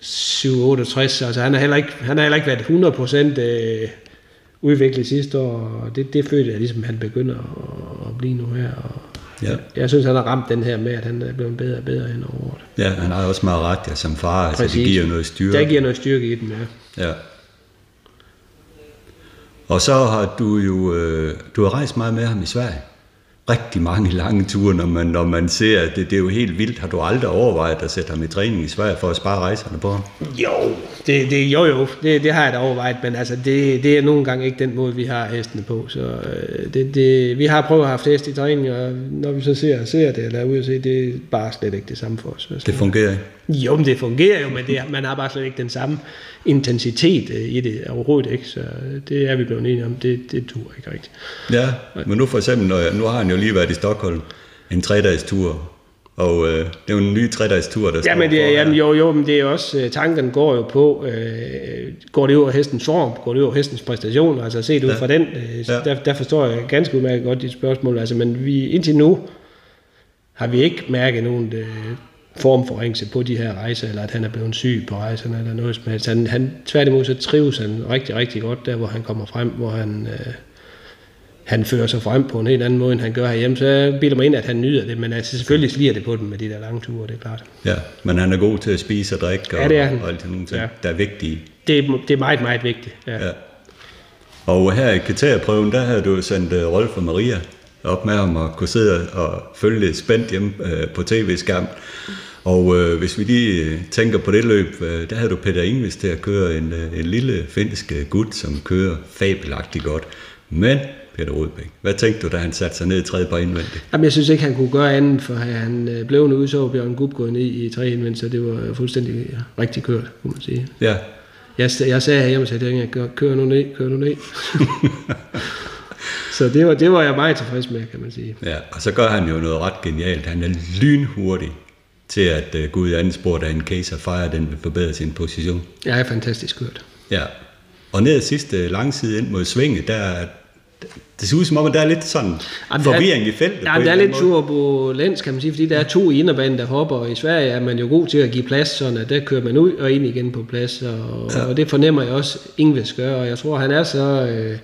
768, altså han har heller ikke, han har heller ikke været 100% øh, udviklet sidste år, og det, det følte jeg ligesom, han begynder at, at blive nu her. Og Ja. jeg, synes, han har ramt den her med, at han er blevet bedre og bedre hen over året. Ja, han har også Maratja som far, altså det Præcis. giver noget styrke. Der giver noget styrke i den, ja. Ja. Og så har du jo øh, du har rejst meget med ham i Sverige. Rigtig mange lange ture, når man, når man ser, at det, det er jo helt vildt. Har du aldrig overvejet at sætte ham i træning i Sverige for at spare rejserne på ham? Jo, det, det, jo, jo, det, det har jeg da overvejet, men altså, det, det er nogle gange ikke den måde, vi har hestene på. Så øh, det, det, vi har prøvet at have hest i træning, og når vi så ser, ser det, eller er ude at se, det er bare slet ikke det samme for os. Det fungerer ikke. Jo, men det fungerer jo, men det, man har bare slet ikke den samme intensitet øh, i det overhovedet ikke, så det er vi blevet enige om, det, det dur ikke rigtigt. Ja, men nu for eksempel, når jeg, nu har han jo lige været i Stockholm en tre-dages tur, og øh, det er jo en ny tre-dages tur, der Ja, men det, for er- jamen, jo, jo, men det er også, øh, tanken går jo på, øh, går det af hestens form, går det af hestens præstation, altså set ud Ja. fra den, øh, ja. der, der forstår jeg ganske udmærket godt dit spørgsmål, altså, men vi, indtil nu har vi ikke mærket nogen øh, formforringelse på de her rejser, eller at han er blevet syg på rejserne, eller noget som helst. Han, han, tværtimod så trives han rigtig, rigtig godt der, hvor han kommer frem, hvor han, øh, han fører sig frem på en helt anden måde, end han gør herhjemme. Så jeg bilder mig ind, at han nyder det, men altså selvfølgelig sliger det på dem med de der lange ture, det er klart. Ja, men han er god til at spise og drikke og, Ja, det er han. og alt sådan nogle ting, Ja. der er vigtige. Det det er meget, meget vigtigt. Ja. Ja. Og her i kriteriprøven, der havde du sendt uh, Rolf og Maria op med ham og kunne sidde og følge lidt spændt hjemme uh, på tv-skærmen. Og uh, hvis vi lige øh, tænker på det løb, uh, der havde du Peter Ingves til at køre en, uh, en lille finsk øh, gut, som kører fabelagtigt godt. Men Peter Rudbæk, hvad tænkte du, da han satte sig ned i tredje par indvendigt? Jamen, jeg synes ikke, han kunne gøre andet, for han øh, blev nu udså Bjørn Gub gået ned i tre indvendt, så det var fuldstændig rigtig kørt, kunne man sige. Ja, Jeg, jeg sagde herhjemme Denge, kør, kør nu ned, kør nu ned. så det var, det var jeg meget tilfreds med, kan man sige. ja, og så gør han jo noget ret genialt. Han er lynhurtig til at uh, gå ud i andet spor, da en case of fire, den vil forbedre sin position. Jeg er fantastisk kørt. Ja, og ned ad sidste langside ind mod svinget, der det ser ud som om, at der er lidt sådan Jamen, der er- forvirring i feltet. Ja, der er lidt turbulens, kan man sige, fordi der er to i inderbanen, der hopper, og i Sverige er man jo god til at give plads, sådan at der kører man ud og ind igen på plads, og, ja. og det fornemmer jeg også, Ingves gør, og jeg tror, han er så øh,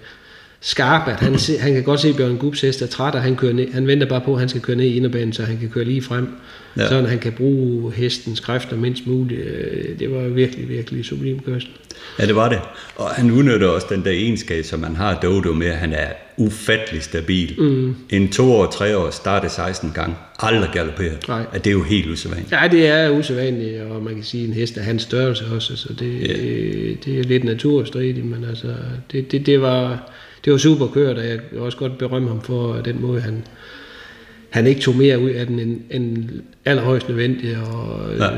skarp, at han, se, han kan godt se, at Bjørn Gubs hest er træt, og han, kører ned, han venter bare på, at han skal køre ned i inderbanen, så han kan køre lige frem, Ja. at han kan bruge hestens kræfter mindst muligt. Øh, Det var virkelig, virkelig sublim kørsel. Ja, det var det. Og han udnytter også den der egenskab, som man har Dodo med, at han er ufattelig stabil. Mm. En to år, tre år, starter 16 gange, aldrig galopperet. Nej. Ja, det er jo helt usædvanligt. Ja, det er usædvanligt, og man kan sige, at en hest er hans størrelse også, så det, yeah. det er lidt naturstridigt, men altså, det, det, det, var, det var super kørt, og jeg vil også godt berømme ham for den måde, han, han ikke tog mere ud af den end, end allerhøjst nødvendigt, og Ja. ja.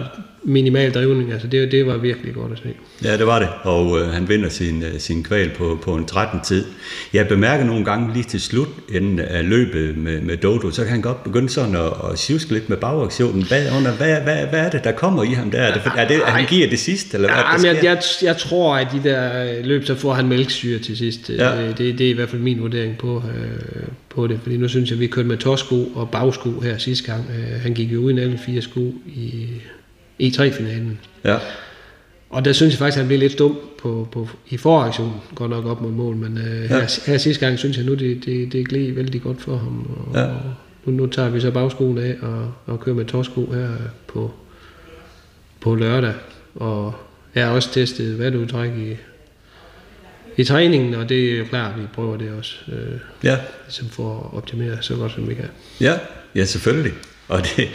minimal drivning, altså det, det var virkelig godt at se. Ja, det var det. Og øh, han vinder sin, øh, sin kval på, på en 13 tid. Jeg bemærker nogle gange lige til slut inden af løbet med, med Dodo, så kan han godt begynde sådan at, at sjuske lidt med bagaktionen. Hvad, under, hvad, hvad, hvad er det, der kommer i ham der? Er det, er det, at han giver det sidste, eller hvad Ja, men jeg, jeg, jeg tror, at de der løb, så får han mælksyre til sidst. Ja. Det, det er i hvert fald min vurdering på, øh, på det. Fordi nu synes jeg, at vi kørte med torsko og bagsko her sidste gang. Øh, han gik jo uden alle fire sko i E3-finalen. Ja. Og der synes jeg faktisk, at han blev lidt stum på, på, i foraktionen, godt nok op mod mål. Men øh, Ja. her, her sidste gang synes jeg nu, det, det, det gled vældig godt for ham. Og, Ja. og nu, nu tager vi så bagskoen af og, og kører med torsko her på, på lørdag. Og jeg har også testet valgudtræk i, i træningen, og det er jo klart, at vi prøver det også, øh, Ja. ligesom for at optimere så godt som vi kan. Ja, ja selvfølgelig. Og det,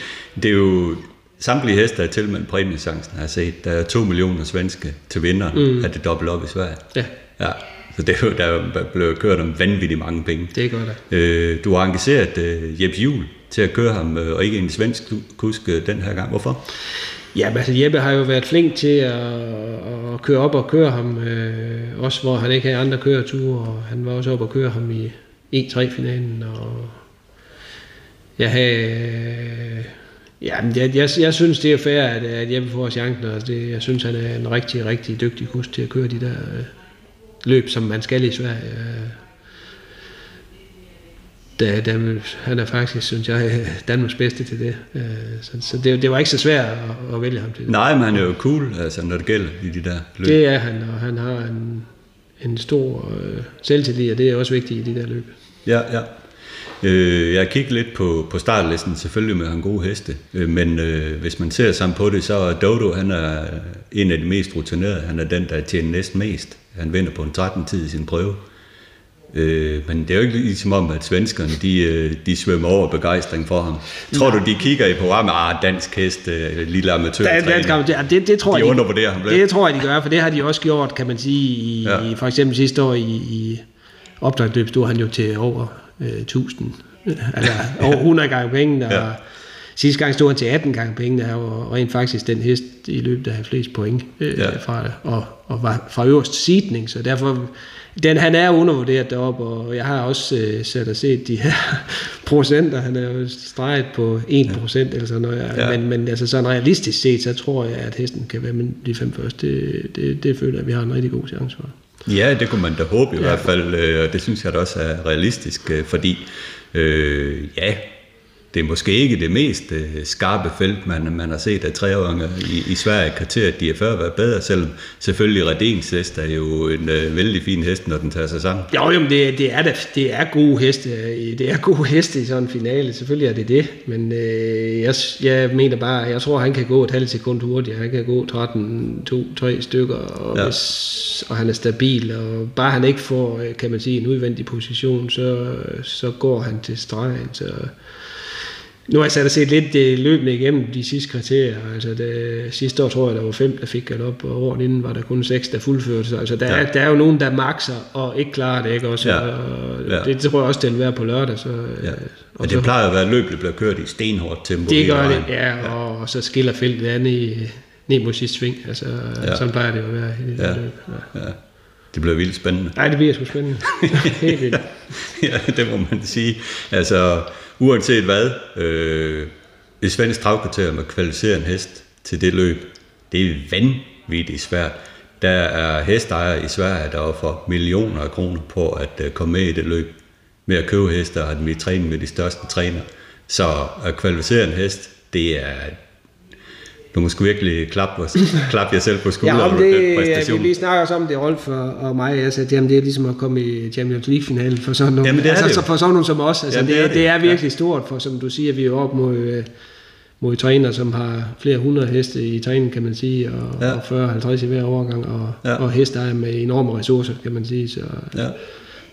det er jo samtlige heste, der er tilmeldt præmiesancen, har set. Der er to millioner svenske til vinder mm. af det dobbelt op i Sverige. Ja, Ja, så det er jo, der er blevet kørt om vanvittigt mange penge. det er godt. Da. Øh, du har engageret øh, Jeppe Juhl til at køre ham, øh, og ikke en svensk kusk øh, den her gang. Hvorfor? Ja, men altså Jeppe har jo været flink til at, at køre op og køre ham, øh, også hvor han ikke havde andre køreture, og han var også op og køre ham i E3-finalen, og jeg havde, ja, men jeg, jeg, jeg synes det er fair, at, at Jeppe får chancen, og det, jeg synes han er en rigtig, rigtig dygtig kusk til at køre de der øh, løb, som man skal i Sverige. Øh, Da, da, han er faktisk, synes jeg, Danmarks bedste til det. Øh, Så, så det, det var ikke så svært at, at vælge ham til det. Nej, men han er jo cool, altså, når det gælder i de der løb. Det er han, og han har en, en stor øh, selvtillid, og det er også vigtigt i de der løb. Ja, ja. Øh, jeg kigget lidt på, på startlisten, selvfølgelig med han gode heste, øh, men øh, hvis man ser sammen på det, så er Dodo, han er en af de mest rutinerede, han er den, der tjener næsten mest. Han vinder på en 13 tid i sin prøve. Øh, men det er jo ikke ligesom om, at svenskerne, de, øh, de svømmer over begejstring for ham. Tror du, de kigger i programmet, ah, dansk hest, øh, lille amatør. Da, da, det, det, det tror De jeg, undervurderer ham lidt. Det tror jeg, de gør, for det har de også gjort, kan man sige, i, Ja. for eksempel sidste år i, i opdragsløb stod han jo til over øh, 1000, øh, altså over 100 gange pengene, og Ja. sidste gang stod han til 18 gange pengene, og rent faktisk den hest i løbet, der havde flest point øh, Ja. fra det, og, og var fra øverst seedning, så derfor, den, han er undervurderet deroppe, og jeg har også øh, sat og set de her procenter, han er jo streget på 1% ja. eller sådan noget, ja. men, men altså sådan realistisk set, så tror jeg, at hesten kan være med de fem første. Det, det, det føler jeg, at vi har en rigtig god chance for. Ja, det kunne man da håbe i Ja. hvert fald, øh, og det synes jeg da også er realistisk, øh, fordi øh, ja, det er måske ikke det mest øh, skarpe felt, man, man har set af treåringer i, i Sverige. Kriteriet, de har før været bedre, selvom selvfølgelig Redens hest er jo en øh, vældig fin hest, når den tager sig sammen. Jo, jo, det, det, er, det, det er gode heste. Det er gode heste i sådan en finale. Selvfølgelig er det det. Men øh, jeg, jeg mener bare, jeg tror, han kan gå et halvt sekund hurtigere. Han kan gå 13, 2, 3 stykker, og, ja. hvis, og han er stabil. Og bare han ikke får, øh, kan man sige, en udvendig position, så, så går han til stregen. Så, nu har jeg sat og set lidt det løbende igennem de sidste kriterier. Altså det, sidste år tror jeg, der var fem, der fik galop, og året inden var der kun seks, der fuldførte sig. Altså der, ja. er, der er jo nogen, der makser og ikke klarer det, ikke også? Ja. Og ja. Det, tror jeg også, det vil være på lørdag. Så, ja. Og det så, plejer at være løb, der bliver kørt i stenhårdt tempo. Det gør det, ja, ja. Og, så skiller feltet andet i, ned mod sidste sving. Altså, ja. sådan plejer det at være i det ja. løb. Ja. ja. Det bliver vildt spændende. Nej, det bliver sgu spændende. Helt vildt. ja, det må man sige. Altså, uanset hvad, øh, et svensk travkvarter med kvalificere en hest til det løb, det er vanvittigt svært. Der er hestejere i Sverige, der offer millioner af kroner på at øh, komme med i det løb. Med at købe heste og have dem i træning med de største træner. Så at kvalificere en hest, det er du må sgu virkelig klappe, klappe jer selv på skulderen. Ja, om det, ja, vi, vi snakker også om det, Rolf og, og mig. Jeg sagde, jamen, det er ligesom at komme i Champions League-finalen for sådan nogle, jamen, det er altså, det for sådan nogle som os. Altså, ja, det, det, er, det, det er virkelig ja. stort, for som du siger, vi er op mod, øh, mod træner, som har flere hundrede heste i træning, kan man sige, og, ja. og 40-50 i hver overgang, og, ja. og heste er med enorme ressourcer, kan man sige. Så, ja.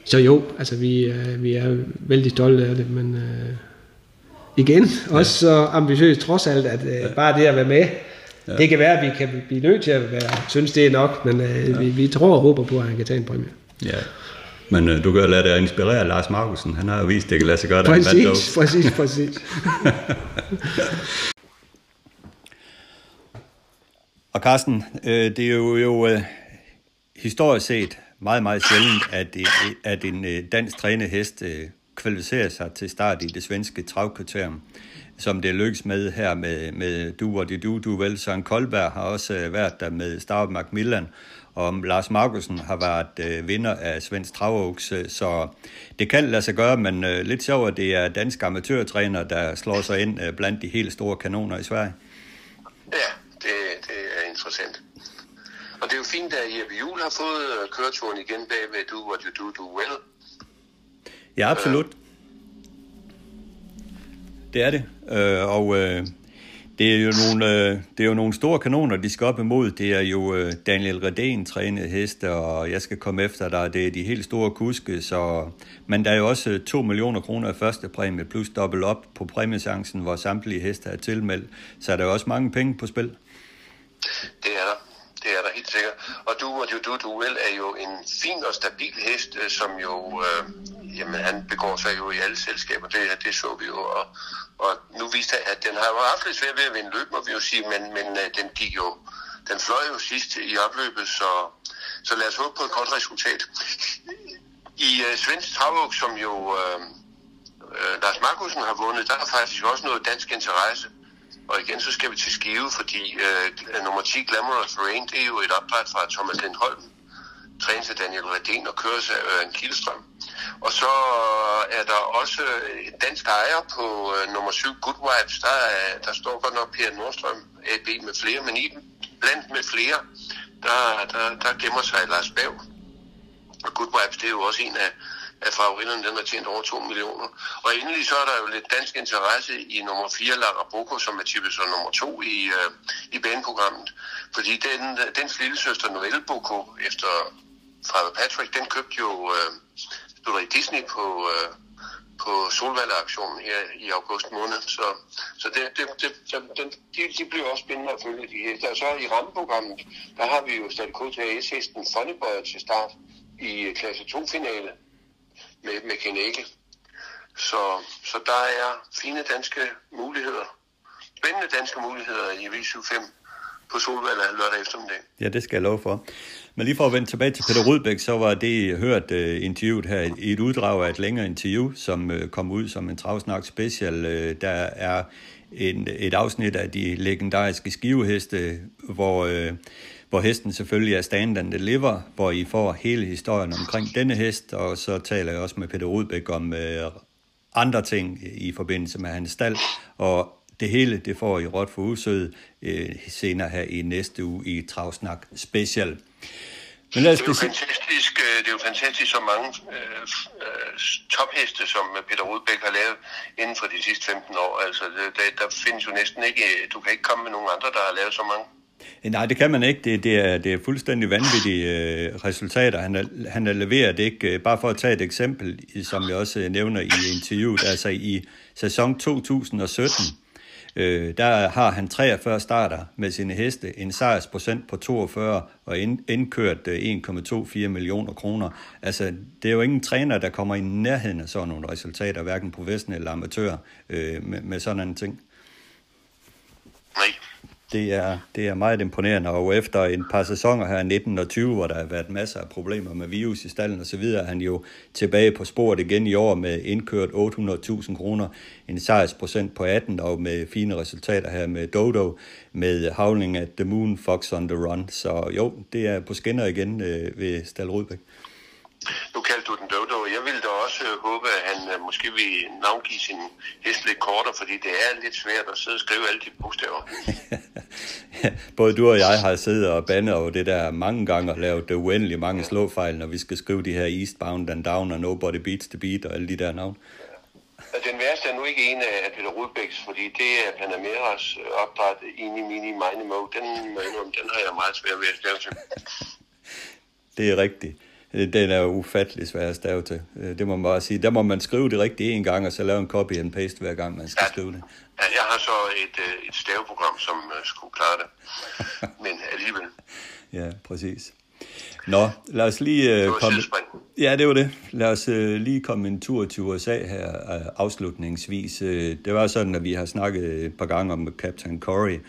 så jo, altså vi, øh, vi er vældig stolte af det, men... Øh, igen, ja. også så ambitiøst trods alt, at øh, ja. bare det at være med, ja. det kan være, at vi kan blive nødt til at være, synes det er nok, men øh, ja. vi, vi tror og håber på, at han kan tage en præmie. Ja. Men øh, du kan lade dig inspirere Lars Markusen. Han har jo vist, at det kan lade sig gøre, præcis, præcis, præcis. og Carsten, øh, det er jo, jo øh, historisk set meget, meget sjældent, at, at en øh, dansk trænet hest øh, kvalificere sig til start i det svenske travkvarter, som det lykkes med her med, med du og de du, du vel. Søren Koldberg har også øh, været der med Starve Macmillan, og Lars Markusen har været øh, vinder af Svensk Travoks, øh, så det kan lade sig gøre, men øh, lidt sjovt, at det er danske amatørtræner, der slår sig ind øh, blandt de helt store kanoner i Sverige. Ja, det, det er interessant. Og det er jo fint, at Jeppe Juhl har fået øh, køreturen igen bag ved Du What You Do Do Well. Ja, absolut. Det er det. Øh, og øh, det er jo nogle, øh, det er jo nogle store kanoner, de skal op imod. Det er jo øh, Daniel Redén trænet heste, og jeg skal komme efter dig. Det er de helt store kuske, så... Men der er jo også øh, 2 millioner kroner i første præmie, plus dobbelt op på præmiechancen, hvor samtlige heste er tilmeldt. Så er der også mange penge på spil. Det er der. Det er der helt sikkert. Og du og du, du, du er jo en fin og stabil hest, øh, som jo øh, jamen han begår sig jo i alle selskaber, det, det så vi jo, og, og nu viste han, at den har jo haft lidt svært ved at vinde løb, må vi jo sige, men, men øh, den gik jo, den fløj jo sidst i opløbet, så, så lad os håbe på et godt resultat. I øh, Svensk Travuk, som jo øh, øh, Lars Markusen har vundet, der er faktisk også noget dansk interesse. Og igen, så skal vi til Skive, fordi øh, nummer 10, Glamorous Rain, det er jo et opdræt fra Thomas Lindholm, trænes af Daniel Redén og køres af Øren Kielstrøm. Og så er der også en dansk ejer på øh, nummer 7, Good Vibes. Der, er, der står godt nok Per Nordstrøm, AB med flere, men i dem, blandt med flere, der, der, der gemmer sig Lars Bav. Og Good Vibes, det er jo også en af, af favoritterne, den har tjent over 2 millioner. Og endelig så er der jo lidt dansk interesse i nummer 4, Lara Boko, som er tippet som nummer 2 i, øh, i baneprogrammet. Fordi den, dens lille søster Noelle Boko, efter Father Patrick, den købte jo øh, i Disney på, øh, på solvalgaktionen her i august måned. Så, så det, det, det, den, de, de bliver også spændende at følge de her. Så i rammeprogrammet, der har vi jo sat KTAS-hesten Funnyboy til start i øh, klasse 2-finale med, med Kenække. Så, så der er fine danske muligheder. Spændende danske muligheder i V75 på Solvalg lørdag eftermiddag. Ja, det skal jeg love for. Men lige for at vende tilbage til Peter Rudbæk, så var det hørt uh, øh, interviewet her i et uddrag af et længere interview, som uh, kom ud som en travsnak special. Uh, der er en, et afsnit af de legendariske skiveheste, hvor, uh, hvor hesten selvfølgelig er stand and deliver, hvor I får hele historien omkring denne hest, og så taler jeg også med Peter Rudbæk om uh, andre ting i forbindelse med hans stald, og det hele, det får I råd for usød øh, senere her i næste uge i Travsnak Special. Men lad os det, er jo fantastisk, øh, det er jo fantastisk, så mange øh, øh, topheste, som Peter Rudbæk har lavet inden for de sidste 15 år. Altså, der, der findes jo næsten ikke, du kan ikke komme med nogen andre, der har lavet så mange. Nej, det kan man ikke. Det, det, er, det er fuldstændig vanvittige øh, resultater. Han har, han har leveret ikke. Øh, bare for at tage et eksempel, som jeg også øh, nævner i interviewet, altså i sæson 2017, Øh, der har han 43 starter med sine heste, en sejrsprocent på 42 og indkørt øh, 1,24 millioner kroner. Altså, det er jo ingen træner, der kommer i nærheden af sådan nogle resultater, hverken professionelle eller amatør, øh, med, med sådan en ting. Nej, det er, det er meget imponerende, og efter en par sæsoner her, i 19 og 20, hvor der har været masser af problemer med virus i stallen og så videre, er han jo tilbage på sporet igen i år med indkørt 800.000 kroner, en sejrsprocent på 18, og med fine resultater her med Dodo, med Howling at the Moon, Fox on the Run. Så jo, det er på skinner igen øh, ved Stal Rudbæk. Nu kaldte du den Dodo. Jeg ville da også øh, håbe, at han øh, måske vil navngive sin hest lidt kortere, fordi det er lidt svært at sidde og skrive alle de bogstaver. Både du og jeg har siddet og bandet over det der mange gange og lavet det uendeligt mange slåfejl, når vi skal skrive de her Eastbound and Down og Nobody Beats the Beat og alle de der navne. Den værste er nu ikke en af Peter Rudbæks, fordi det er Panameras øh, opdræt Ini Mini Mine Mo. Den, den har jeg meget svært ved at stave til. det er rigtigt. Øh, den er ufattelig svær at stave til. Øh, det må man bare sige. Der må man skrive det rigtigt en gang, og så lave en copy and paste hver gang, man skal ja, skrive det. Ja, jeg har så et, øh, et staveprogram, som skulle klare det. Men alligevel. Ja, præcis. Nå, lad os lige uh, komme... Ja, det var det. Lad os lige komme en tur til USA her afslutningsvis. Det var sådan, at vi har snakket et par gange om Captain Corey.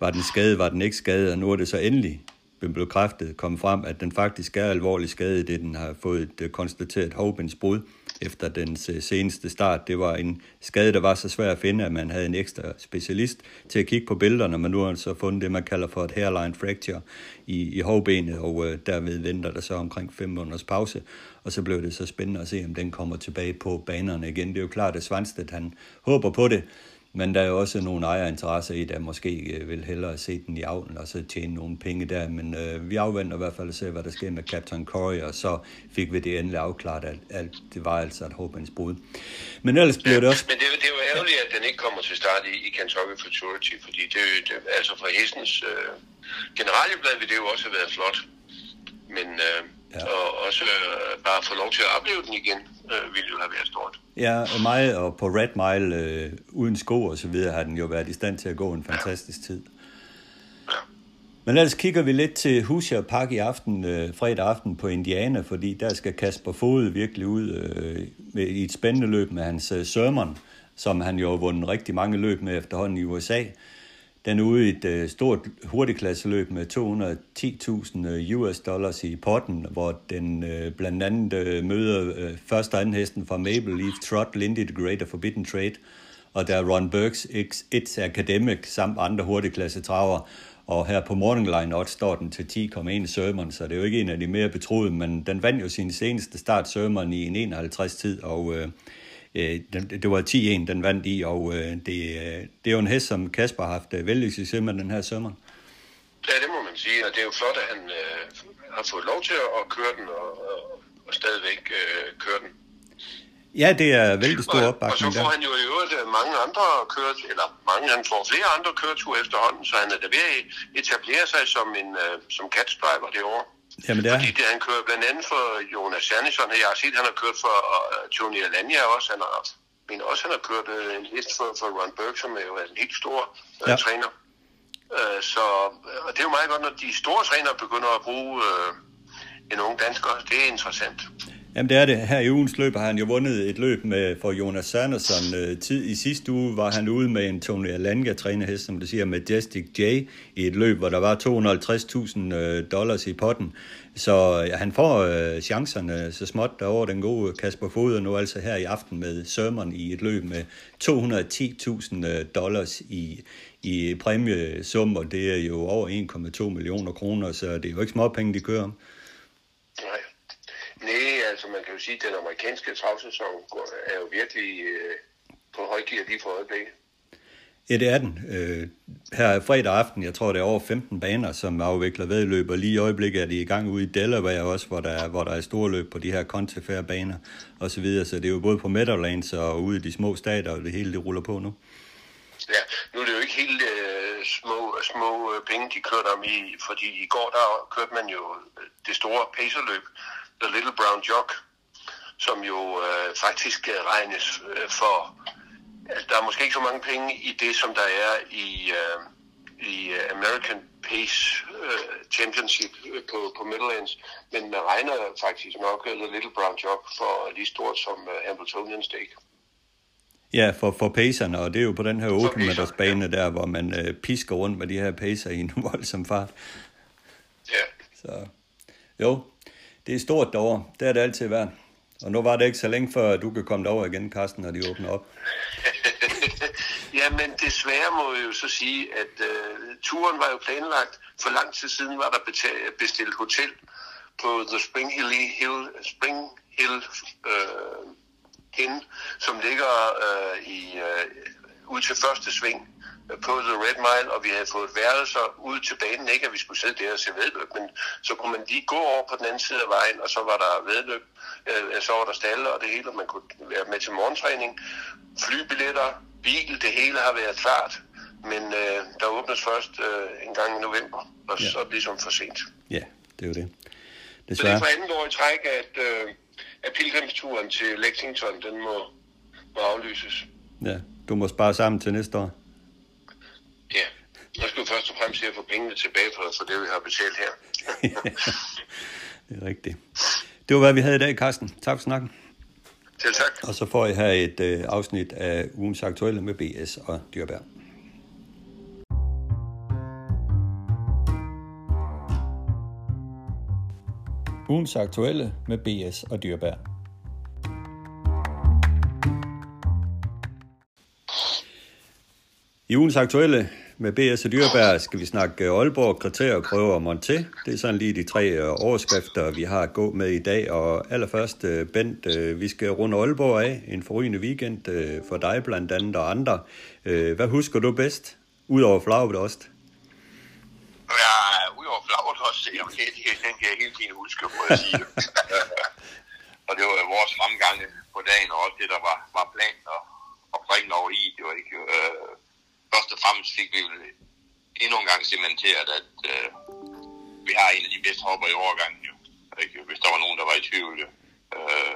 Var den skadet, var den ikke skadet, og nu er det så endelig bekræftet, kom frem, at den faktisk er alvorlig skadet, det den har fået et øh, konstateret hovedbindsbrud efter dens øh, seneste start. Det var en skade, der var så svær at finde, at man havde en ekstra specialist til at kigge på billederne, men nu har man så fundet det, man kalder for et hairline fracture i, i hovbenet, og øh, derved venter der så omkring fem måneders pause, og så blev det så spændende at se, om den kommer tilbage på banerne igen. Det er jo klart, at Svanstedt han håber på det, men der er jo også nogle ejerinteresser i, der måske øh, vil hellere se den i avlen og så tjene nogle penge der. Men øh, vi afventer i hvert fald at se, hvad der sker med Captain Corey, og så fik vi det endelig afklaret, at alt det var altså et håbens brud. Men ellers blev det også... Men det, det er jo ærgerligt, at den ikke kommer til start i, i Kentucky Futurity, fordi det, det altså fra hestens øh, generalieblad vil det jo også have været flot. Men øh, ja. og også øh, bare få lov til at opleve den igen, øh, ville jo have været stort. Ja, mig og på Red Mile øh, uden sko og så videre har den jo været i stand til at gå en fantastisk ja. tid. Ja. Men ellers kigger vi lidt til Hoosier Park i aften, øh, fredag aften på Indiana, fordi der skal Kasper Fod virkelig ud øh, med, i et spændende løb med hans øh, Sermon, som han jo har vundet rigtig mange løb med efterhånden i USA. Den er ude i et øh, stort hurtigklasseløb med 210.000 øh, US dollars i potten, hvor den uh, blandt andet møder første og anden hesten fra Maple Leaf Trot, Lindy the Great og Forbidden Trade, og der er Ron Burks X1 Academic samt andre hurtigklasse traver. Og her på Morning Line odds står den til 10,1 Sermon, så det er jo ikke en af de mere betroede, men den vandt jo sin seneste start Sermon i en 51 tid, og øh, øh, det, var 10-1, den vandt i, og øh, det, øh, det er jo en hest, som Kasper har haft øh, vældig succes med den her sommer. Ja, det må man sige, og det er jo flot, at han øh, har fået lov til at køre den, og, og, og stadigvæk øh, køre den. Ja, det er vældig stor opbakning. Og så får han jo i øvrigt øh, mange andre kørt, eller mange, han får flere andre køreture efterhånden, så han er da ved at etablere sig som en øh, som catch driver det år. Jamen, det er. Fordi det, han kører blandt andet for Jonas Janison. Jeg har set, han har kørt for uh, Tony Alanya også. Han har, men også han har kørt uh, en list for, for Ron Burke, som er jo en helt stor uh, ja. træner. Uh, så og det er jo meget godt, når de store trænere begynder at bruge uh, en ung dansker. Det er interessant. Jamen det er det. Her i ugens løb har han jo vundet et løb med for Jonas Sanderson. Øh, tid, I sidste uge var han ude med en Tony Alanga trænerhest, som det siger, Majestic J, i et løb, hvor der var 250.000 øh, dollars i potten. Så ja, han får øh, chancerne så småt derovre den gode Kasper Fod, nu altså her i aften med Sørmeren i et løb med 210.000 øh, dollars i, i præmiesum, og det er jo over 1,2 millioner kroner, så det er jo ikke småpenge, de kører om. Nej. Nej, altså man kan jo sige, at den amerikanske travsæson er jo virkelig øh, på højgear lige for øjeblikket. Ja, det er den. Øh, her er fredag aften, jeg tror, det er over 15 baner, som afvikler vedløb, og lige i øjeblikket er de i gang ude i Delaware også, hvor der er, hvor der er store løb på de her contefair baner og så videre. Så det er jo både på Meadowlands og ude i de små stater, og det hele det ruller på nu. Ja, nu er det jo ikke helt øh, små, små øh, penge, de kørte om i, fordi i går der kørte man jo det store pacerløb, The Little Brown Jog, som jo øh, faktisk øh, regnes øh, for altså, der er måske ikke så mange penge i det, som der er i, uh, i American Pace uh, Championship på, på Midlands, men man regner faktisk nok The Little Brown Jog for lige stort som uh, Hamiltonian Stake. Ja, for, for pacerne, og det er jo på den her 8 meters bane ja. der, hvor man uh, pisker rundt med de her pacer i en voldsom fart. Ja. Så jo, det er stort derovre. Det er det altid været. Og nu var det ikke så længe før, du kan komme derover igen, Carsten, når de åbner op. ja, men desværre må jeg jo så sige, at uh, turen var jo planlagt. For lang tid siden var der bestilt hotel på The Spring Hill, Hill, Spring Hill uh, Inn, som ligger uh, i, uh, ud til første sving på The Red Mile, og vi havde fået værelser ud til banen. Ikke at vi skulle sidde der og se vedløb, men så kunne man lige gå over på den anden side af vejen, og så var der vedløb, øh, så var der stalle og det hele, og man kunne være med til morgentræning. Flybilletter, bil, det hele har været klart, men øh, der åbnes først øh, en gang i november, og ja. så er det ligesom for sent. Ja, det er jo det. Desværre. Så det er for anden år i træk, at, øh, at pilgrimsturen til Lexington, den må, må aflyses. Ja, du må spare sammen til næste år. Ja, jeg skal først og fremmest at få pengene tilbage for, for det, vi har betalt her. det er rigtigt. Det var, hvad vi havde i dag, Carsten. Tak for snakken. Til tak. Og så får I her et øh, afsnit af ugens aktuelle med BS og Dyrbær. Ugens aktuelle med BS og Dyrbær. I ugens aktuelle med BS Dyrbær skal vi snakke Aalborg, kriterier, prøver og Monté. Det er sådan lige de tre øh, overskrifter, vi har at gå med i dag. Og allerførst, øh, Bent, øh, vi skal runde Aalborg af. En forrygende weekend for dig blandt andet og andre. Hvad husker du bedst? Udover flagbedost? Ja, udover flagbedost, okay, det, den kan jeg helt fint huske, må jeg sige. og det var vores fremgange på dagen, og også det, der var, var planen og, og bringe over i. Det var ikke... Øh, først og fremmest fik vi endnu en gang cementeret, at øh, vi har en af de bedste hopper i overgangen jo. Ikke? Hvis der var nogen, der var i tvivl. Øh,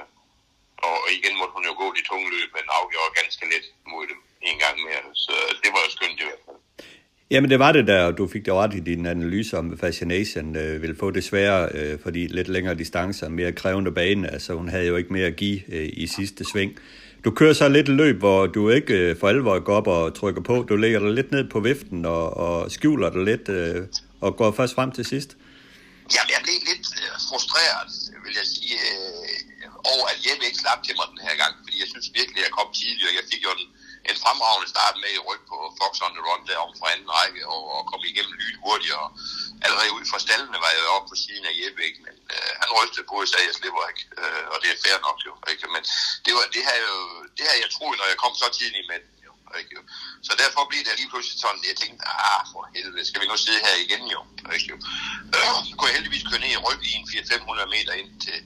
og igen måtte hun jo gå de tunge løb, men afgjorde ganske let mod dem en gang mere. Så det var jo skønt i hvert fald. Jamen det var det der, og du fik det ret i din analyse om Fascination øh, ville få det sværere, øh, fordi lidt længere distancer, mere krævende bane, altså hun havde jo ikke mere at give øh, i sidste sving. Du kører så lidt løb, hvor du ikke øh, for alvor går op og trykker på. Du lægger dig lidt ned på viften og, og skjuler dig lidt øh, og går først frem til sidst. Jamen, jeg blev lidt øh, frustreret, vil jeg sige, øh, over at Jeppe ikke slap til mig den her gang, fordi jeg synes virkelig, at jeg kom tidligere. Jeg fik jo den, en fremragende start med i ryg på Fox on the Run derom fra anden række, og, og kom igennem lyn hurtigere. Allerede ud fra stallene var jeg oppe på siden af Jeppe, ikke? men øh, han rystede på og sagde, at jeg slipper ikke, øh, og det er fair nok jo. Ikke? Men det, var, det, her jo, det her jeg troede, når jeg kom så tidligt med den. Jo, ikke? Så derfor blev det lige pludselig sådan, jeg tænkte, ah for helvede, skal vi nu sidde her igen jo? Ikke? Øh, så kunne jeg heldigvis køre ned i ryg i en 400-500 meter ind til,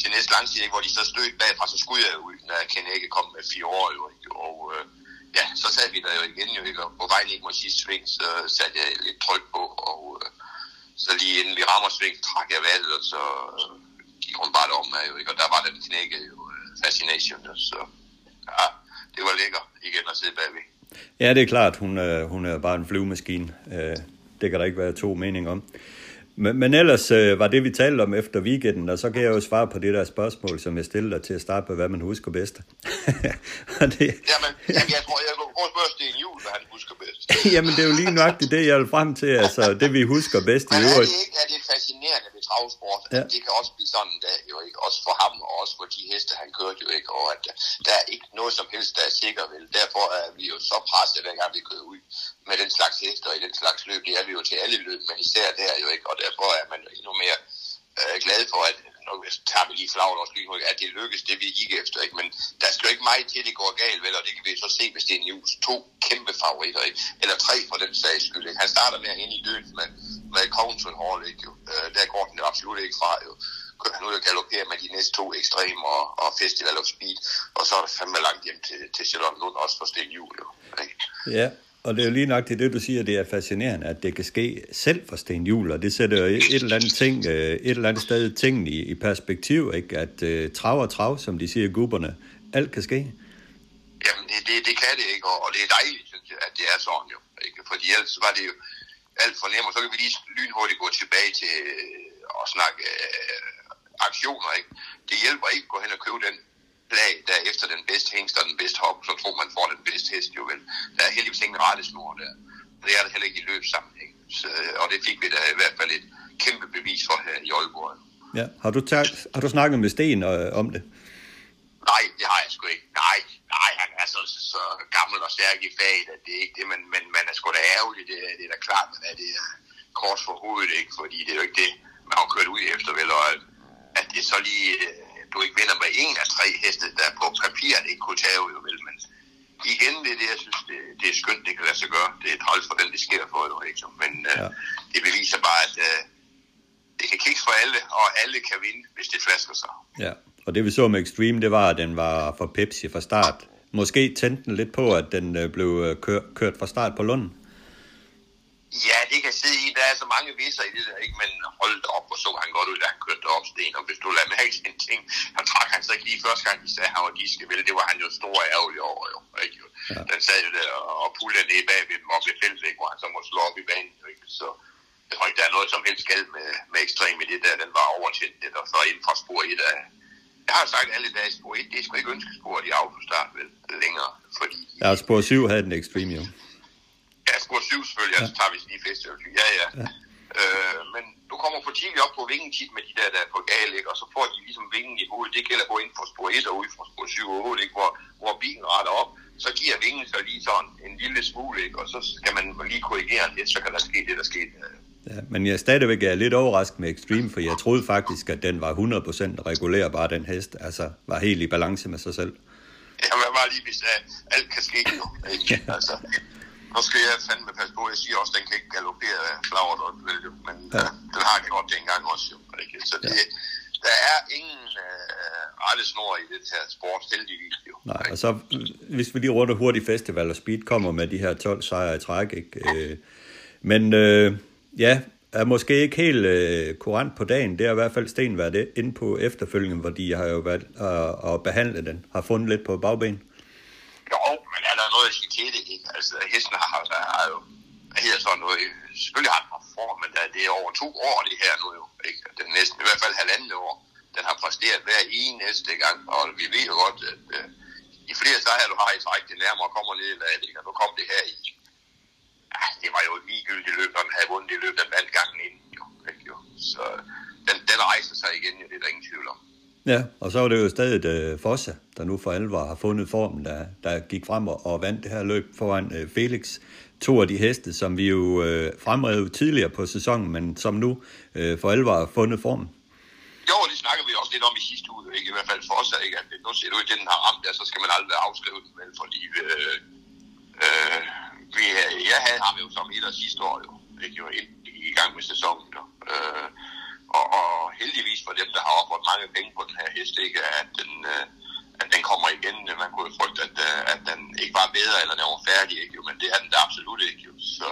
til næste langside, hvor de så stødte bagfra, så skulle jeg ud, når jeg kan ikke komme med fire år. Jo, ikke? Og øh, ja, så sad vi der jo igen jo, ikke? og på vejen ikke mod sidste sving, så satte jeg lidt tryk på, og øh, så lige inden vi rammer sving, trak jeg valget, og så øh, gik hun bare om her, jo, ikke? og der var den knække jo, øh, fascination, så ja, det var lækker igen at sidde bagved. Ja, det er klart, hun, øh, hun er bare en flyvemaskine. Øh, det kan der ikke være to meninger om. Men, men ellers øh, var det, vi talte om efter weekenden, og så kan jeg jo svare på det der spørgsmål, som jeg stillede dig til at starte på, hvad man husker bedst. det... Jamen, jamen, jeg tror, jeg kunne spørge Sten Jul, hvad han husker bedst. jamen, det er jo lige nøjagtigt det, jeg vil frem til, altså det, vi husker bedst men i øvrigt. Men er det ikke er det fascinerende ved travsport, ja. at det kan også blive sådan, der, jo ikke, også for ham, og også for de heste, han kørte jo ikke, og at der er ikke noget som helst, der er sikker vel. Derfor er vi jo så presset, hver gang vi kører ud med den slags heste og i den slags løb. Det er vi jo til alle løb, men især der jo ikke, og derfor er man endnu mere øh, glad for, at nu tager vi lige flagret også lynhurtigt, at det lykkes, det vi gik efter, ikke? men der skal jo ikke meget til, det går galt, vel, og det kan vi så se, hvis det er News. To kæmpe favoritter, ikke? eller tre for den sags skyld. Ikke? Han starter med at ind i løbet med, med Council Hall, ikke? Jo. Øh, der går den absolut ikke fra, jo kører han ud og galopperer med de næste to ekstreme og, og Festival of Speed, og så er det fandme langt hjem til, til Charlotte Lund også for Sten Juhl. Jo, ikke? Ja, og det er jo lige nok det, du siger, det er fascinerende, at det kan ske selv for Sten Juhl, og det sætter jo et eller andet, ting, øh, et eller andet sted ting i, i perspektiv, ikke? at uh, trav og trav, som de siger gubberne, alt kan ske. Jamen, det, det, det kan det ikke, og, og det er dejligt, synes jeg, at det er sådan jo. Ikke? Fordi ellers var det jo alt for nemt, og så kan vi lige lynhurtigt gå tilbage til at snakke øh, aktioner. Ikke? Det hjælper ikke at gå hen og købe den lag, der er efter den bedste hængst og den bedste hop, så tror man får den bedste hest jo vel. Der er heldigvis ingen rettesnor der. Det er der heller ikke i løbssammenhæng. Så, og det fik vi da i hvert fald et kæmpe bevis for her i Aalborg. Ja. Har, du taget, har du snakket med Sten øh, om det? Nej, det har jeg sgu ikke. Nej, nej han er så, så gammel og stærk i faget, at det er ikke det, men, men man er sgu da ærgerlig. Det, det er da klart, at det er kors for hovedet, ikke? fordi det er jo ikke det, man har kørt ud efter, vel? Og at det så lige, øh, du ikke vinder med en af tre heste, der på papiret ikke kunne tage jo vel, men igen, det er det, jeg synes, det, det er skønt, det kan lade sig gøre. Det er træls for den, det sker for, jo, ikke? Men øh, ja. det beviser bare, at uh, det kan kiks for alle, og alle kan vinde, hvis det flasker sig. Ja, og det vi så med Extreme, det var, at den var for Pepsi fra start. Måske tændte den lidt på, at den blev kør, kørt fra start på Lunden. Ja, det kan sidde i. Der er så mange viser i det der, ikke? Men hold det op, og så han godt ud, da han kørte op sten. Og hvis du lader mærke til en ting, han trak han så ikke lige første gang, de sagde, at han var diske vel. Det var han jo stor ærgerlig over, jo. Ikke? Ja. Den sad jo der og pullede ned bag ved dem op i feltet, ikke? hvor han så måtte slå op i banen. Ikke? Så jeg tror ikke, der er noget som helst galt med, med ekstrem i det der. Den var overtændt, det der så inden for spor 1 af, jeg har sagt alle dage, spor 1, det er sgu ikke ønskespor i autostart vel, længere, fordi... Ja, spor 7 havde den ekstrem jo. Ja, spor 7 selvfølgelig, ja. så tager vi lige festival. Ja, ja. ja. Øh, men du kommer for tidligt op på vingen tit med de der, der er på gale, ikke? og så får de ligesom vingen i hovedet. Det gælder at gå ind for spor 1 og ud fra spor 7 og 8, ikke? Hvor, hvor bilen retter op. Så giver vingen så lige sådan en lille smule, ikke? og så skal man lige korrigere det, så kan der ske det, der skete. Ja, men jeg stadigvæk er lidt overrasket med Extreme, for jeg troede faktisk, at den var 100% regulær, bare den hest, altså var helt i balance med sig selv. Ja, men bare lige, hvis uh, alt kan ske jo, ikke? altså, nu skal jeg fandme passe på, jeg siger også, at den kan ikke galopere flagret, men ja. den har gjort det engang også jo, ikke? Så det, ja. der er ingen uh, rette snor i det her sport, heldigvis jo. Nej, og så hvis vi lige runder hurtigt festival og speed kommer med de her 12 sejre i træk, ikke? Øh, men øh, ja, er måske ikke helt øh, kurant på dagen. Det har i hvert fald Sten været inde på efterfølgende, hvor de har jo været øh, og behandlet den, har fundet lidt på bagben måde men at det? Ikke? Altså, hesten har, har, har jo helt sådan noget, øh, selvfølgelig har den haft form, men det er over to år det her nu jo, ikke? Det er næsten i hvert fald halvandet år. Den har præsteret hver eneste gang, og vi ved jo godt, at øh, i flere sejre, du har i træk, det nærmere kommer ned i ladet, ikke? Og nu kom det her i ja, det var jo et ligegyldigt løb, når den havde vundet det løb, den vandt gangen inden. Jo, ikke, jo. Så den, den rejser sig igen, jo, det er der ingen tvivl om. Ja, og så var det jo stadig uh, øh, Fossa, der nu for alvor har fundet formen, der, der gik frem og, og vandt det her løb foran uh, Felix. To af de heste, som vi jo øh, uh, fremrede tidligere på sæsonen, men som nu uh, for alvor har fundet formen. Jo, det snakker vi også lidt om i sidste uge, ikke? i hvert fald for os, ikke? at nu ser du ikke, den har ramt der, så skal man aldrig afskrive den, vel, fordi øh, øh, vi, jeg havde ham jo som et af sidste år, jo, ikke? jo i gang med sæsonen. Jo. Øh, og, og heldigvis for dem, der har offeret mange penge på den her hest, ikke, at den, øh, at den kommer igen. Man kunne jo frygte, at, øh, at den ikke var bedre, eller den var færdig, ikke? Jo, men det er den da absolut ikke. Jo. Så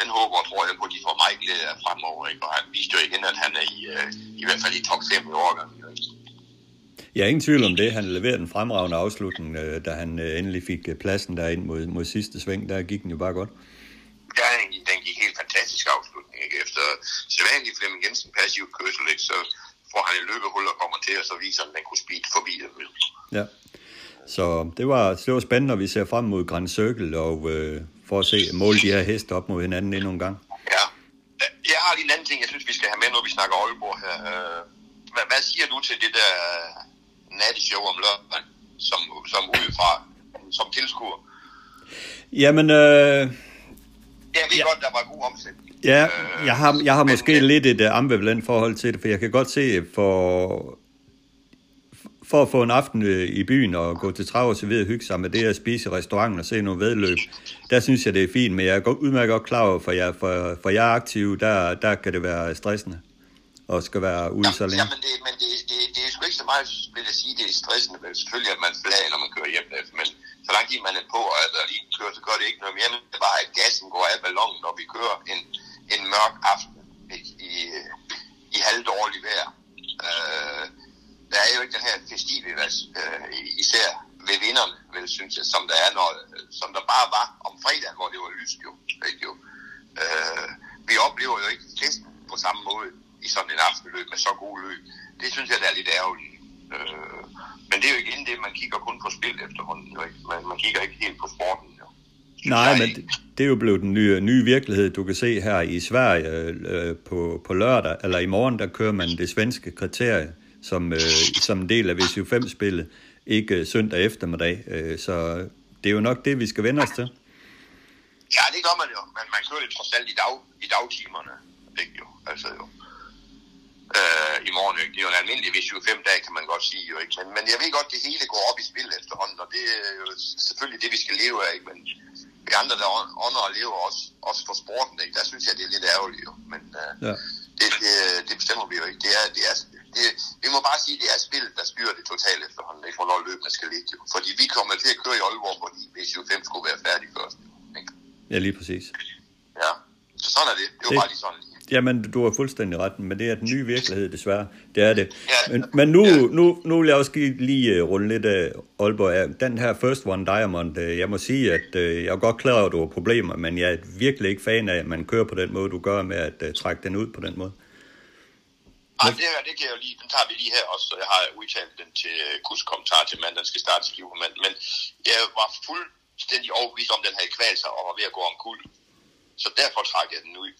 den håber, tror jeg på, at de får meget glæde af fremover. Ikke? Og han viste jo igen, at han er i, øh, i hvert fald i top 5 i årgangen. Jeg er ingen tvivl om det. Han leverede en fremragende afslutning, da han endelig fik pladsen derind mod, mod sidste sving. Der gik den jo bare godt. Ja, den gik. Ikke? Efter sædvanlig Flemming Jensen passiv kørsel, ikke? så får han et løbehul og kommer til, og så viser han, at den kunne speed forbi det. Ja. Så det var, det var spændende, når vi ser frem mod Grand Circle, og øh, for at se måle de her heste op mod hinanden endnu en gang. Ja. Jeg har lige en anden ting, jeg synes, vi skal have med, når vi snakker Aalborg her. Hvad, hvad siger du til det der natteshow om lørdag, som, som udefra, som tilskuer? Jamen, øh... Jeg ved ja. godt, der var god omsætning. Ja, jeg har, jeg har måske men, lidt et uh, ambivalent forhold til det, for jeg kan godt se, for, for at få en aften øh, i byen og gå til trav og servere hygge sig med det at spise i restauranten og se nogle vedløb, der synes jeg, det er fint, men jeg er udmærket godt klar over, for jeg, for, for jeg er aktiv, der, der kan det være stressende og skal være ude så længe. Ja, men, det, men det, det, det er sgu ikke så meget, vil jeg sige, det er stressende, men selvfølgelig at man flager, når man kører hjem, men så langt man er på, og der lige kører, så gør det ikke noget mere, men det er bare, at gassen går af ballonen, når vi kører en, en mørk aften ikke, i, i halvdårlig vejr. Øh, der er jo ikke den her festivitas, øh, især ved vinderne, vel, synes jeg, som der er, når, som der bare var om fredagen, hvor det var lyst jo. Ikke, jo. Øh, vi oplever jo ikke festen på samme måde i sådan en aftenløb med så god løb. Det synes jeg, der er lidt ærgerligt. Øh, men det er jo igen det, man kigger kun på spil efterhånden. Jo, ikke? Man, man kigger ikke helt på sporten. Jo. Nej, men det er jo blevet den nye, nye virkelighed. Du kan se her i Sverige øh, på, på lørdag, eller i morgen, der kører man det svenske kriterie som, øh, som en del af VCU5-spillet, ikke øh, søndag eftermiddag. Øh, så det er jo nok det, vi skal vende os til. Ja, det gør man jo, men man kører det trods alt i, dag, i dagtimerne. Ikke jo, altså jo øh, i morgen. Ikke? Det er jo en almindelig vis 5 dage, kan man godt sige. Jo, ikke? Men, men jeg ved godt, det hele går op i spil efterhånden, og det er jo selvfølgelig det, vi skal leve af. Ikke? Men vi andre, der ånder og lever også, også for sporten, ikke? der synes jeg, det er lidt ærgerligt. Jo. Men øh, ja. det, det, det, bestemmer vi jo ikke. Det er, det er, det, vi må bare sige, at det er spillet, der styrer det totalt efterhånden, ikke? hvornår løbene skal ligge. Jo. Fordi vi kommer til at køre i Aalborg, fordi VCU5 skulle være færdig først. Ikke? Ja, lige præcis. Ja, så sådan er det. Det var det, bare lige sådan. Jamen, du har fuldstændig ret, men det er den nye virkelighed, desværre. Det er det. Men, men nu, nu, nu vil jeg også lige uh, runde lidt af Aalborg. Den her First One Diamond, uh, jeg må sige, at uh, jeg er godt klar over, at du har problemer, men jeg er virkelig ikke fan af, at man kører på den måde, du gør med at uh, trække den ud på den måde. Nej, det, her, det kan jeg jo lige, den tager vi lige her også, så jeg har udtalt den til Kus kommentar til mand, den skal starte til men, men jeg var fuldstændig overbevist om, at den havde kvalt sig og var ved at gå om kul. Så derfor trækker jeg den ud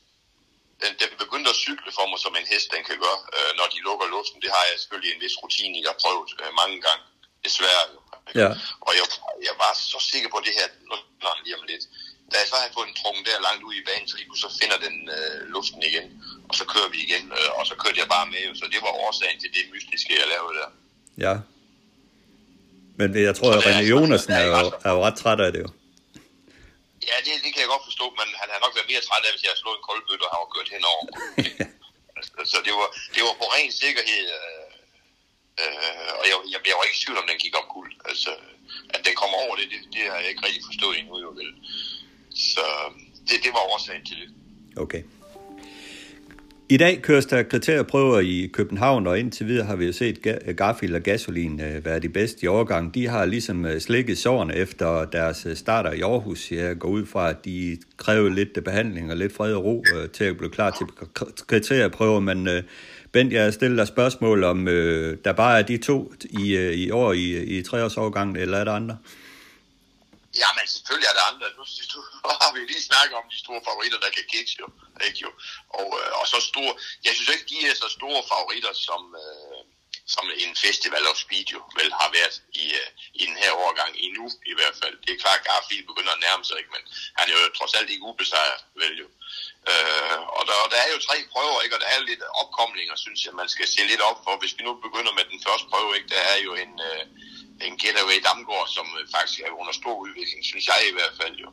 den, den begyndte at cykle for mig, som en hest den kan gøre, øh, når de lukker luften. Det har jeg selvfølgelig en vis rutine i, jeg har prøvet øh, mange gange, desværre. Ja. Og jeg, jeg var så sikker på det her, når lige om lidt. Da jeg så havde fået den trukket der langt ud i banen, så, så finder den øh, luften igen, og så kører vi igen, øh, og så kørte jeg bare med. Så det var årsagen til det mystiske, jeg lavede der. Ja. Men jeg tror, at René Jonasen er, er, er jo ret træt af det jo. Ja, det, det kan jeg godt forstå, men han har nok været mere træt af, hvis jeg har slået en koldbøtte og har kørt henover. så det var, det var på ren sikkerhed, øh, øh, og jeg, jeg, jeg var ikke i tvivl om, den gik op guld. Altså, at den kom over det, det, det har jeg ikke rigtig forstået endnu, jo vel. Så det, det var årsagen til det. Okay. I dag køres der kriterieprøver i København, og indtil videre har vi jo set Garfield og Gasolin øh, være de bedste i overgang. De har ligesom øh, slikket sårene efter deres øh, starter i Aarhus. Jeg går ud fra, at de kræver lidt behandling og lidt fred og ro til at blive klar til kriterieprøver, men Bent, jeg stiller dig spørgsmål om, der bare er de to i, i år i, i treårsovergangen, eller er der andre? Ja, men selvfølgelig er der andre. Nu, nu har vi lige snakket om de store favoritter, der kan kicks jo. Ikke jo? Og, øh, og så store, jeg synes ikke, de er så store favoritter, som, øh, som en festival of speed jo vel har været i, øh, i den her årgang endnu i hvert fald. Det er klart, at Garfield begynder at nærme sig, ikke? men han er jo trods alt ikke ubesejret, vel jo. Øh, og der, der er jo tre prøver, ikke? og der er lidt opkomlinger, synes jeg, man skal se lidt op for. Hvis vi nu begynder med den første prøve, ikke? der er jo en, øh, en getaway Damgaard, som øh, faktisk er under stor udvikling, synes jeg i hvert fald jo.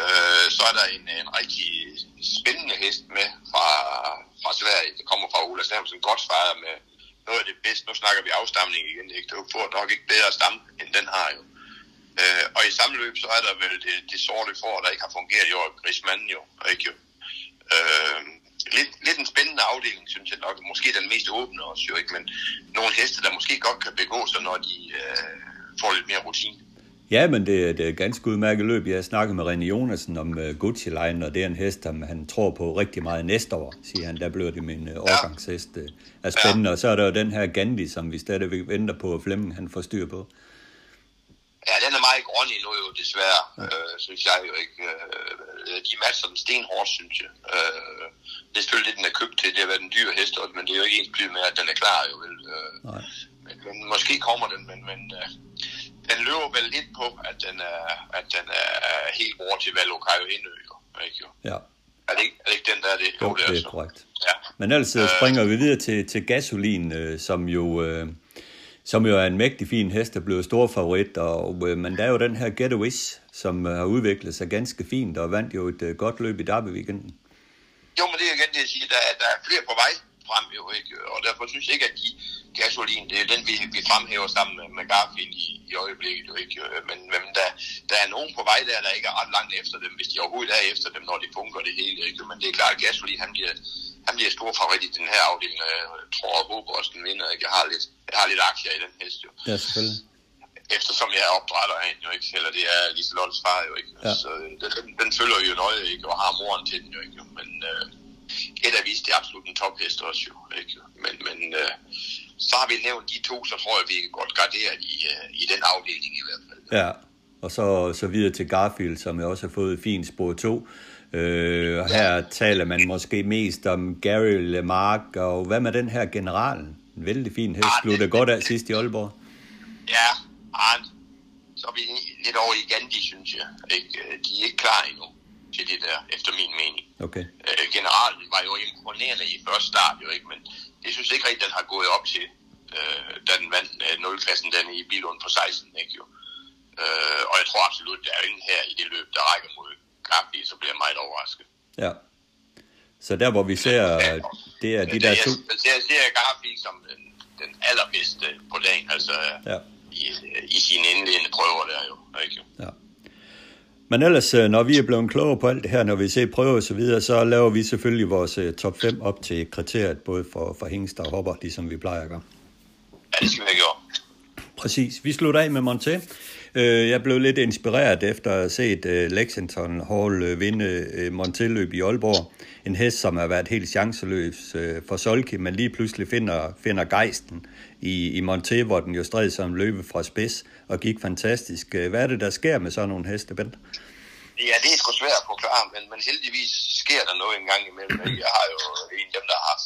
Øh, så er der en, en rigtig spændende hest med fra, fra Sverige, der kommer fra Ola Samuelsen, godt fejret med noget af det bedste. Nu snakker vi afstamning igen, ikke? Det får nok ikke bedre stam, end den har jo. Øh, og i samme løb, så er der vel det, det sorte for, der ikke har fungeret i år, Grismanden jo, ikke jo. Øh, lidt, lidt en spændende afdeling, synes jeg nok. Måske den mest åbne også jo, ikke? Men nogle heste, der måske godt kan begå sig, når de øh, får lidt mere rutine. Ja, men det, det er et ganske udmærket løb. Jeg har snakket med René Jonasen om uh, Gucci Line, og det er en hest, som han tror på rigtig meget næste år, siger han. Der bliver det min uh, årgangshest. Uh, er spændende. Ja. Og så er der jo den her Gandhi, som vi stadigvæk venter på, at Flemming han får styr på. Ja, den er meget grøn endnu jo, desværre, ja. øh, synes jeg jo ikke. Øh, de matcher den stenhårdt, synes jeg. Øh, det er selvfølgelig det, den er købt til. Det har været en dyr hest, men det er jo ikke ens med, at den er klar jo vel. Øh, Nej. Men, men, måske kommer den, men, men øh, den løber vel lidt på, at den er, at den er helt over til Valo Kajo Indø, jo. Ikke, jo? Ja. Er det ikke, er det ikke den, der er det? Jo, det det er korrekt. Ja. Men ellers øh, springer vi videre til, til gasolin, øh, som jo... Øh, som jo er en mægtig fin hest, der blev stor favorit, og, øh, men der er jo den her Get a Wish, som øh, har udviklet sig ganske fint, og vandt jo et øh, godt løb i Derby weekenden. Jo, men det er igen det, jeg siger, der, der er flere på vej frem jo, ikke? Og derfor synes jeg ikke, at de gasolin, det er den, vi, vi fremhæver sammen med, med Garfield i, i øjeblikket jo, ikke? Men, men der, der er nogen på vej der, der ikke er ret langt efter dem, hvis de overhovedet er efter dem, når de fungerer det hele, ikke? Men det er klart, at gasolin, han bliver, han bliver stor favorit i den her afdeling, og jeg tror, at Bobosten vinder, ikke? Jeg har lidt, jeg har lidt aktier i den hest, jo. Ja, selvfølgelig. Eftersom jeg er opdrætter af jo ikke? Eller det er Liselottes far, jo ikke? Ja. Så øh, den, den, den følger jo nøje, ikke? Og har moren til den, jo ikke? Men øh, et af vist, det er absolut en tophest også, jo. Ikke? Men, men øh, så har vi nævnt de to, så tror jeg, vi er godt garderet i, øh, i den afdeling i hvert fald. Ja, og så, så videre til Garfield, som jeg også har fået fint spor 2. Øh, og her taler man måske mest om Gary Lemark, og hvad med den her generalen? En vældig fin hest, Ah, blev det- det godt af sidst i Aalborg. Ja, Arne, så er vi lidt over i Gandhi, synes jeg. Ikke? Øh, De er ikke klar endnu til det der, efter min mening. Okay. Øh, generalen var jo imponerende i første start, jo ikke, men det synes jeg ikke rigtig, den har gået op til, øh, da den vandt øh, 0-klassen den i Bilund på 16, ikke jo. Øh, og jeg tror absolut, der er ingen her i det løb, der rækker mod Garbi, så bliver jeg meget overrasket. Ja. Så der, hvor vi ser, det er de der jeg, to... Jeg, jeg ser Garbi som den, den allerbedste på dagen, altså Ja. i, i sine indledende prøver der jo, ikke jo. Ja. Men ellers, øh, når vi er blevet klogere på alt det her, når vi ser prøver og så videre, så laver vi selvfølgelig vores øh, top 5 op til kriteriet, både for, for hængst og hopper, ligesom vi plejer at gøre. Ja, det skal vi have gjort. Præcis. Vi slutter af med Monté. Øh, Jeg blev lidt inspireret efter at have set Lexington Hall vinde Monté-løb i Aalborg. En hest, som har været helt chanceløs øh, for Solki, men lige pludselig finder, finder gejsten i, i Monté, hvor den jo stred som løbe fra spids og gik fantastisk. Øh, Hvad er det, der sker med sådan nogle heste, Bent? Ja, det er sgu svært at forklare, men, men heldigvis sker der noget en gang imellem. Jeg har jo en af dem, der har,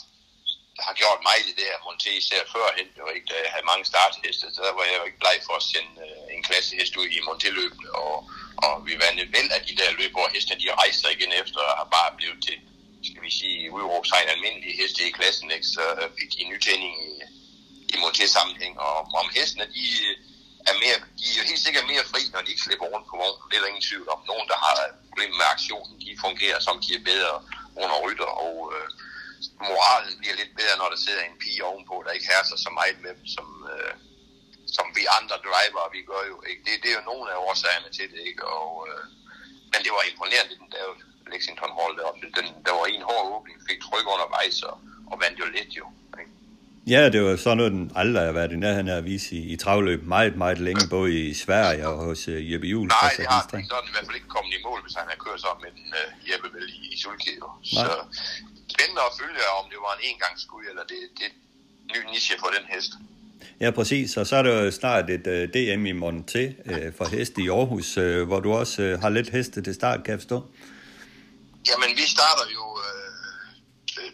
der har gjort mig i det her Monté, især førhen, jo ikke, da jeg havde mange startheste, så der var jeg jo ikke bleg for at sende øh, en klassehest ud i Monté-løbene, og, og vi vandt væld af de der løb, hvor hestene de rejste sig igen efter at have bare blevet til, skal vi sige, udråbstegn almindelige heste i klassen, ikke? så øh, fik de en nytænding i, i Monté-sammenhæng, og om hestene, de er mere, de er jo helt sikkert mere fri, når de ikke slipper rundt på vognen. Det er der ingen tvivl om. Nogen, der har problemer med aktionen, de fungerer som de er bedre under rytter, og øh, moralen bliver lidt bedre, når der sidder en pige ovenpå, der ikke herser så meget med dem, som, øh, som vi andre driver, vi gør jo. Ikke? Det, det er jo nogle af årsagerne til det, ikke? Og, øh, men det var imponerende, den der Lexington Hall deroppe. Den, der var en hård åbning, fik tryk undervejs, og, og vandt jo lidt jo. Ikke? Ja, det var sådan noget, den aldrig har været i nærheden af at vise i, i travløb meget, meget længe, både i Sverige og hos uh, Jeppe Juhl. Nej, det har han ikke. Så den i hvert fald ikke kommet i mål, hvis han har kørt sammen med den uh, Jeppe vel i, i Sulkæde. Så spændende at følge, om det var en engangsskud, eller det, det er ny niche for den hest. Ja, præcis. Og så er der jo snart et uh, DM i Monté uh, for heste i Aarhus, uh, hvor du også uh, har lidt heste til start, kan jeg forstå. Jamen, vi starter jo... Øh, øh,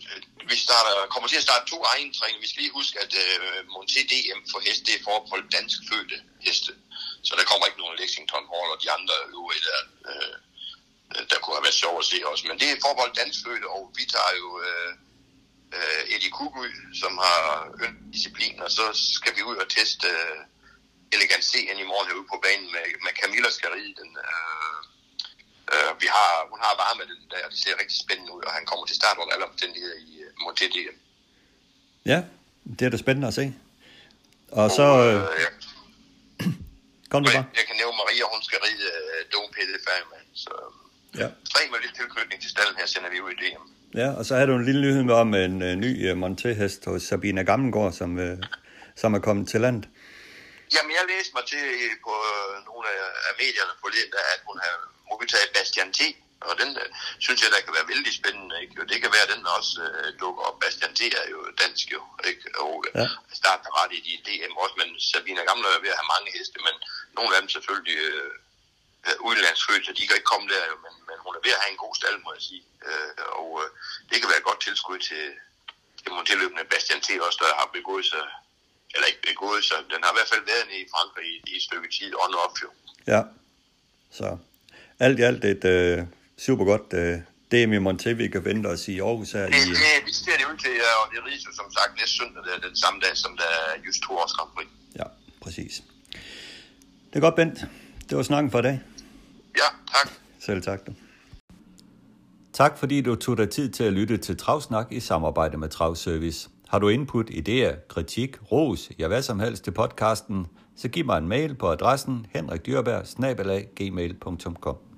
vi starter, kommer til at starte to egen træning. Vi skal lige huske, at øh, Monté DM for heste, det er forbeholdt dansk fødte heste. Så der kommer ikke nogen Lexington Hall og de andre øvrige der, øh, der kunne have været sjov at se også. Men det er forbeholdt dansk fødte, og vi tager jo øh, øh, Eddie Kugu, som har disciplin, og så skal vi ud og teste øh, Elegant i morgen herude på banen med, med Camilla Skari, den øh, Øh, vi har, hun har varme den der, og det ser rigtig spændende ud, og han kommer til start under alle omstændigheder i uh, Monté DM. Ja, det er da spændende at se. Og så... øh, Øh, jeg, kom du bare. jeg kan nævne Maria, hun skal ride uh, Dome Pelle Færgman, så Ja. tre med lidt tilknytning til stallen her sender vi ud i DM. Ja, og så har du en lille nyhed om en uh, ny uh, Monté-hest hos Sabina Gammelgaard, som, uh, som er kommet til landet. Jamen, jeg læste mig til på øh, nogle af, af medierne forleden, at hun har modtaget Bastian T. Og den øh, synes jeg, der kan være vældig spændende. Ikke? Og det kan være, at den også øh, dukker op. Bastian T. er jo dansk jo, ikke? Og Ja. starter ret i de DM også, men Sabina Gamle er ved at have mange heste, men nogle af dem selvfølgelig øh, øh, udenlandsfødt, så de kan ikke komme der, jo, men, men hun er ved at have en god stald, må jeg sige. Øh, og øh, det kan være et godt tilskud til, til monteløbende Bastian T. også, der har begået sig eller ikke begået sig. Den har i hvert fald været nede i Frankrig i, i et stykke tid, on off jo. Ja, så alt i alt et øh, super godt øh, Det er med Montevik og venter os i Aarhus her Det, i... det, vi ser det ud til, og det riges jo som sagt næste søndag, det er den samme dag, som der er just to års Grand Prix. Ja, præcis. Det er godt, Bent. Det var snakken for i dag. Ja, tak. Selv tak. Du. Tak fordi du tog dig tid til at lytte til Travsnak i samarbejde med Travservice. Har du input, idéer, kritik, ros, ja hvad som helst til podcasten, så giv mig en mail på adressen henrikdyrberg gmail.com.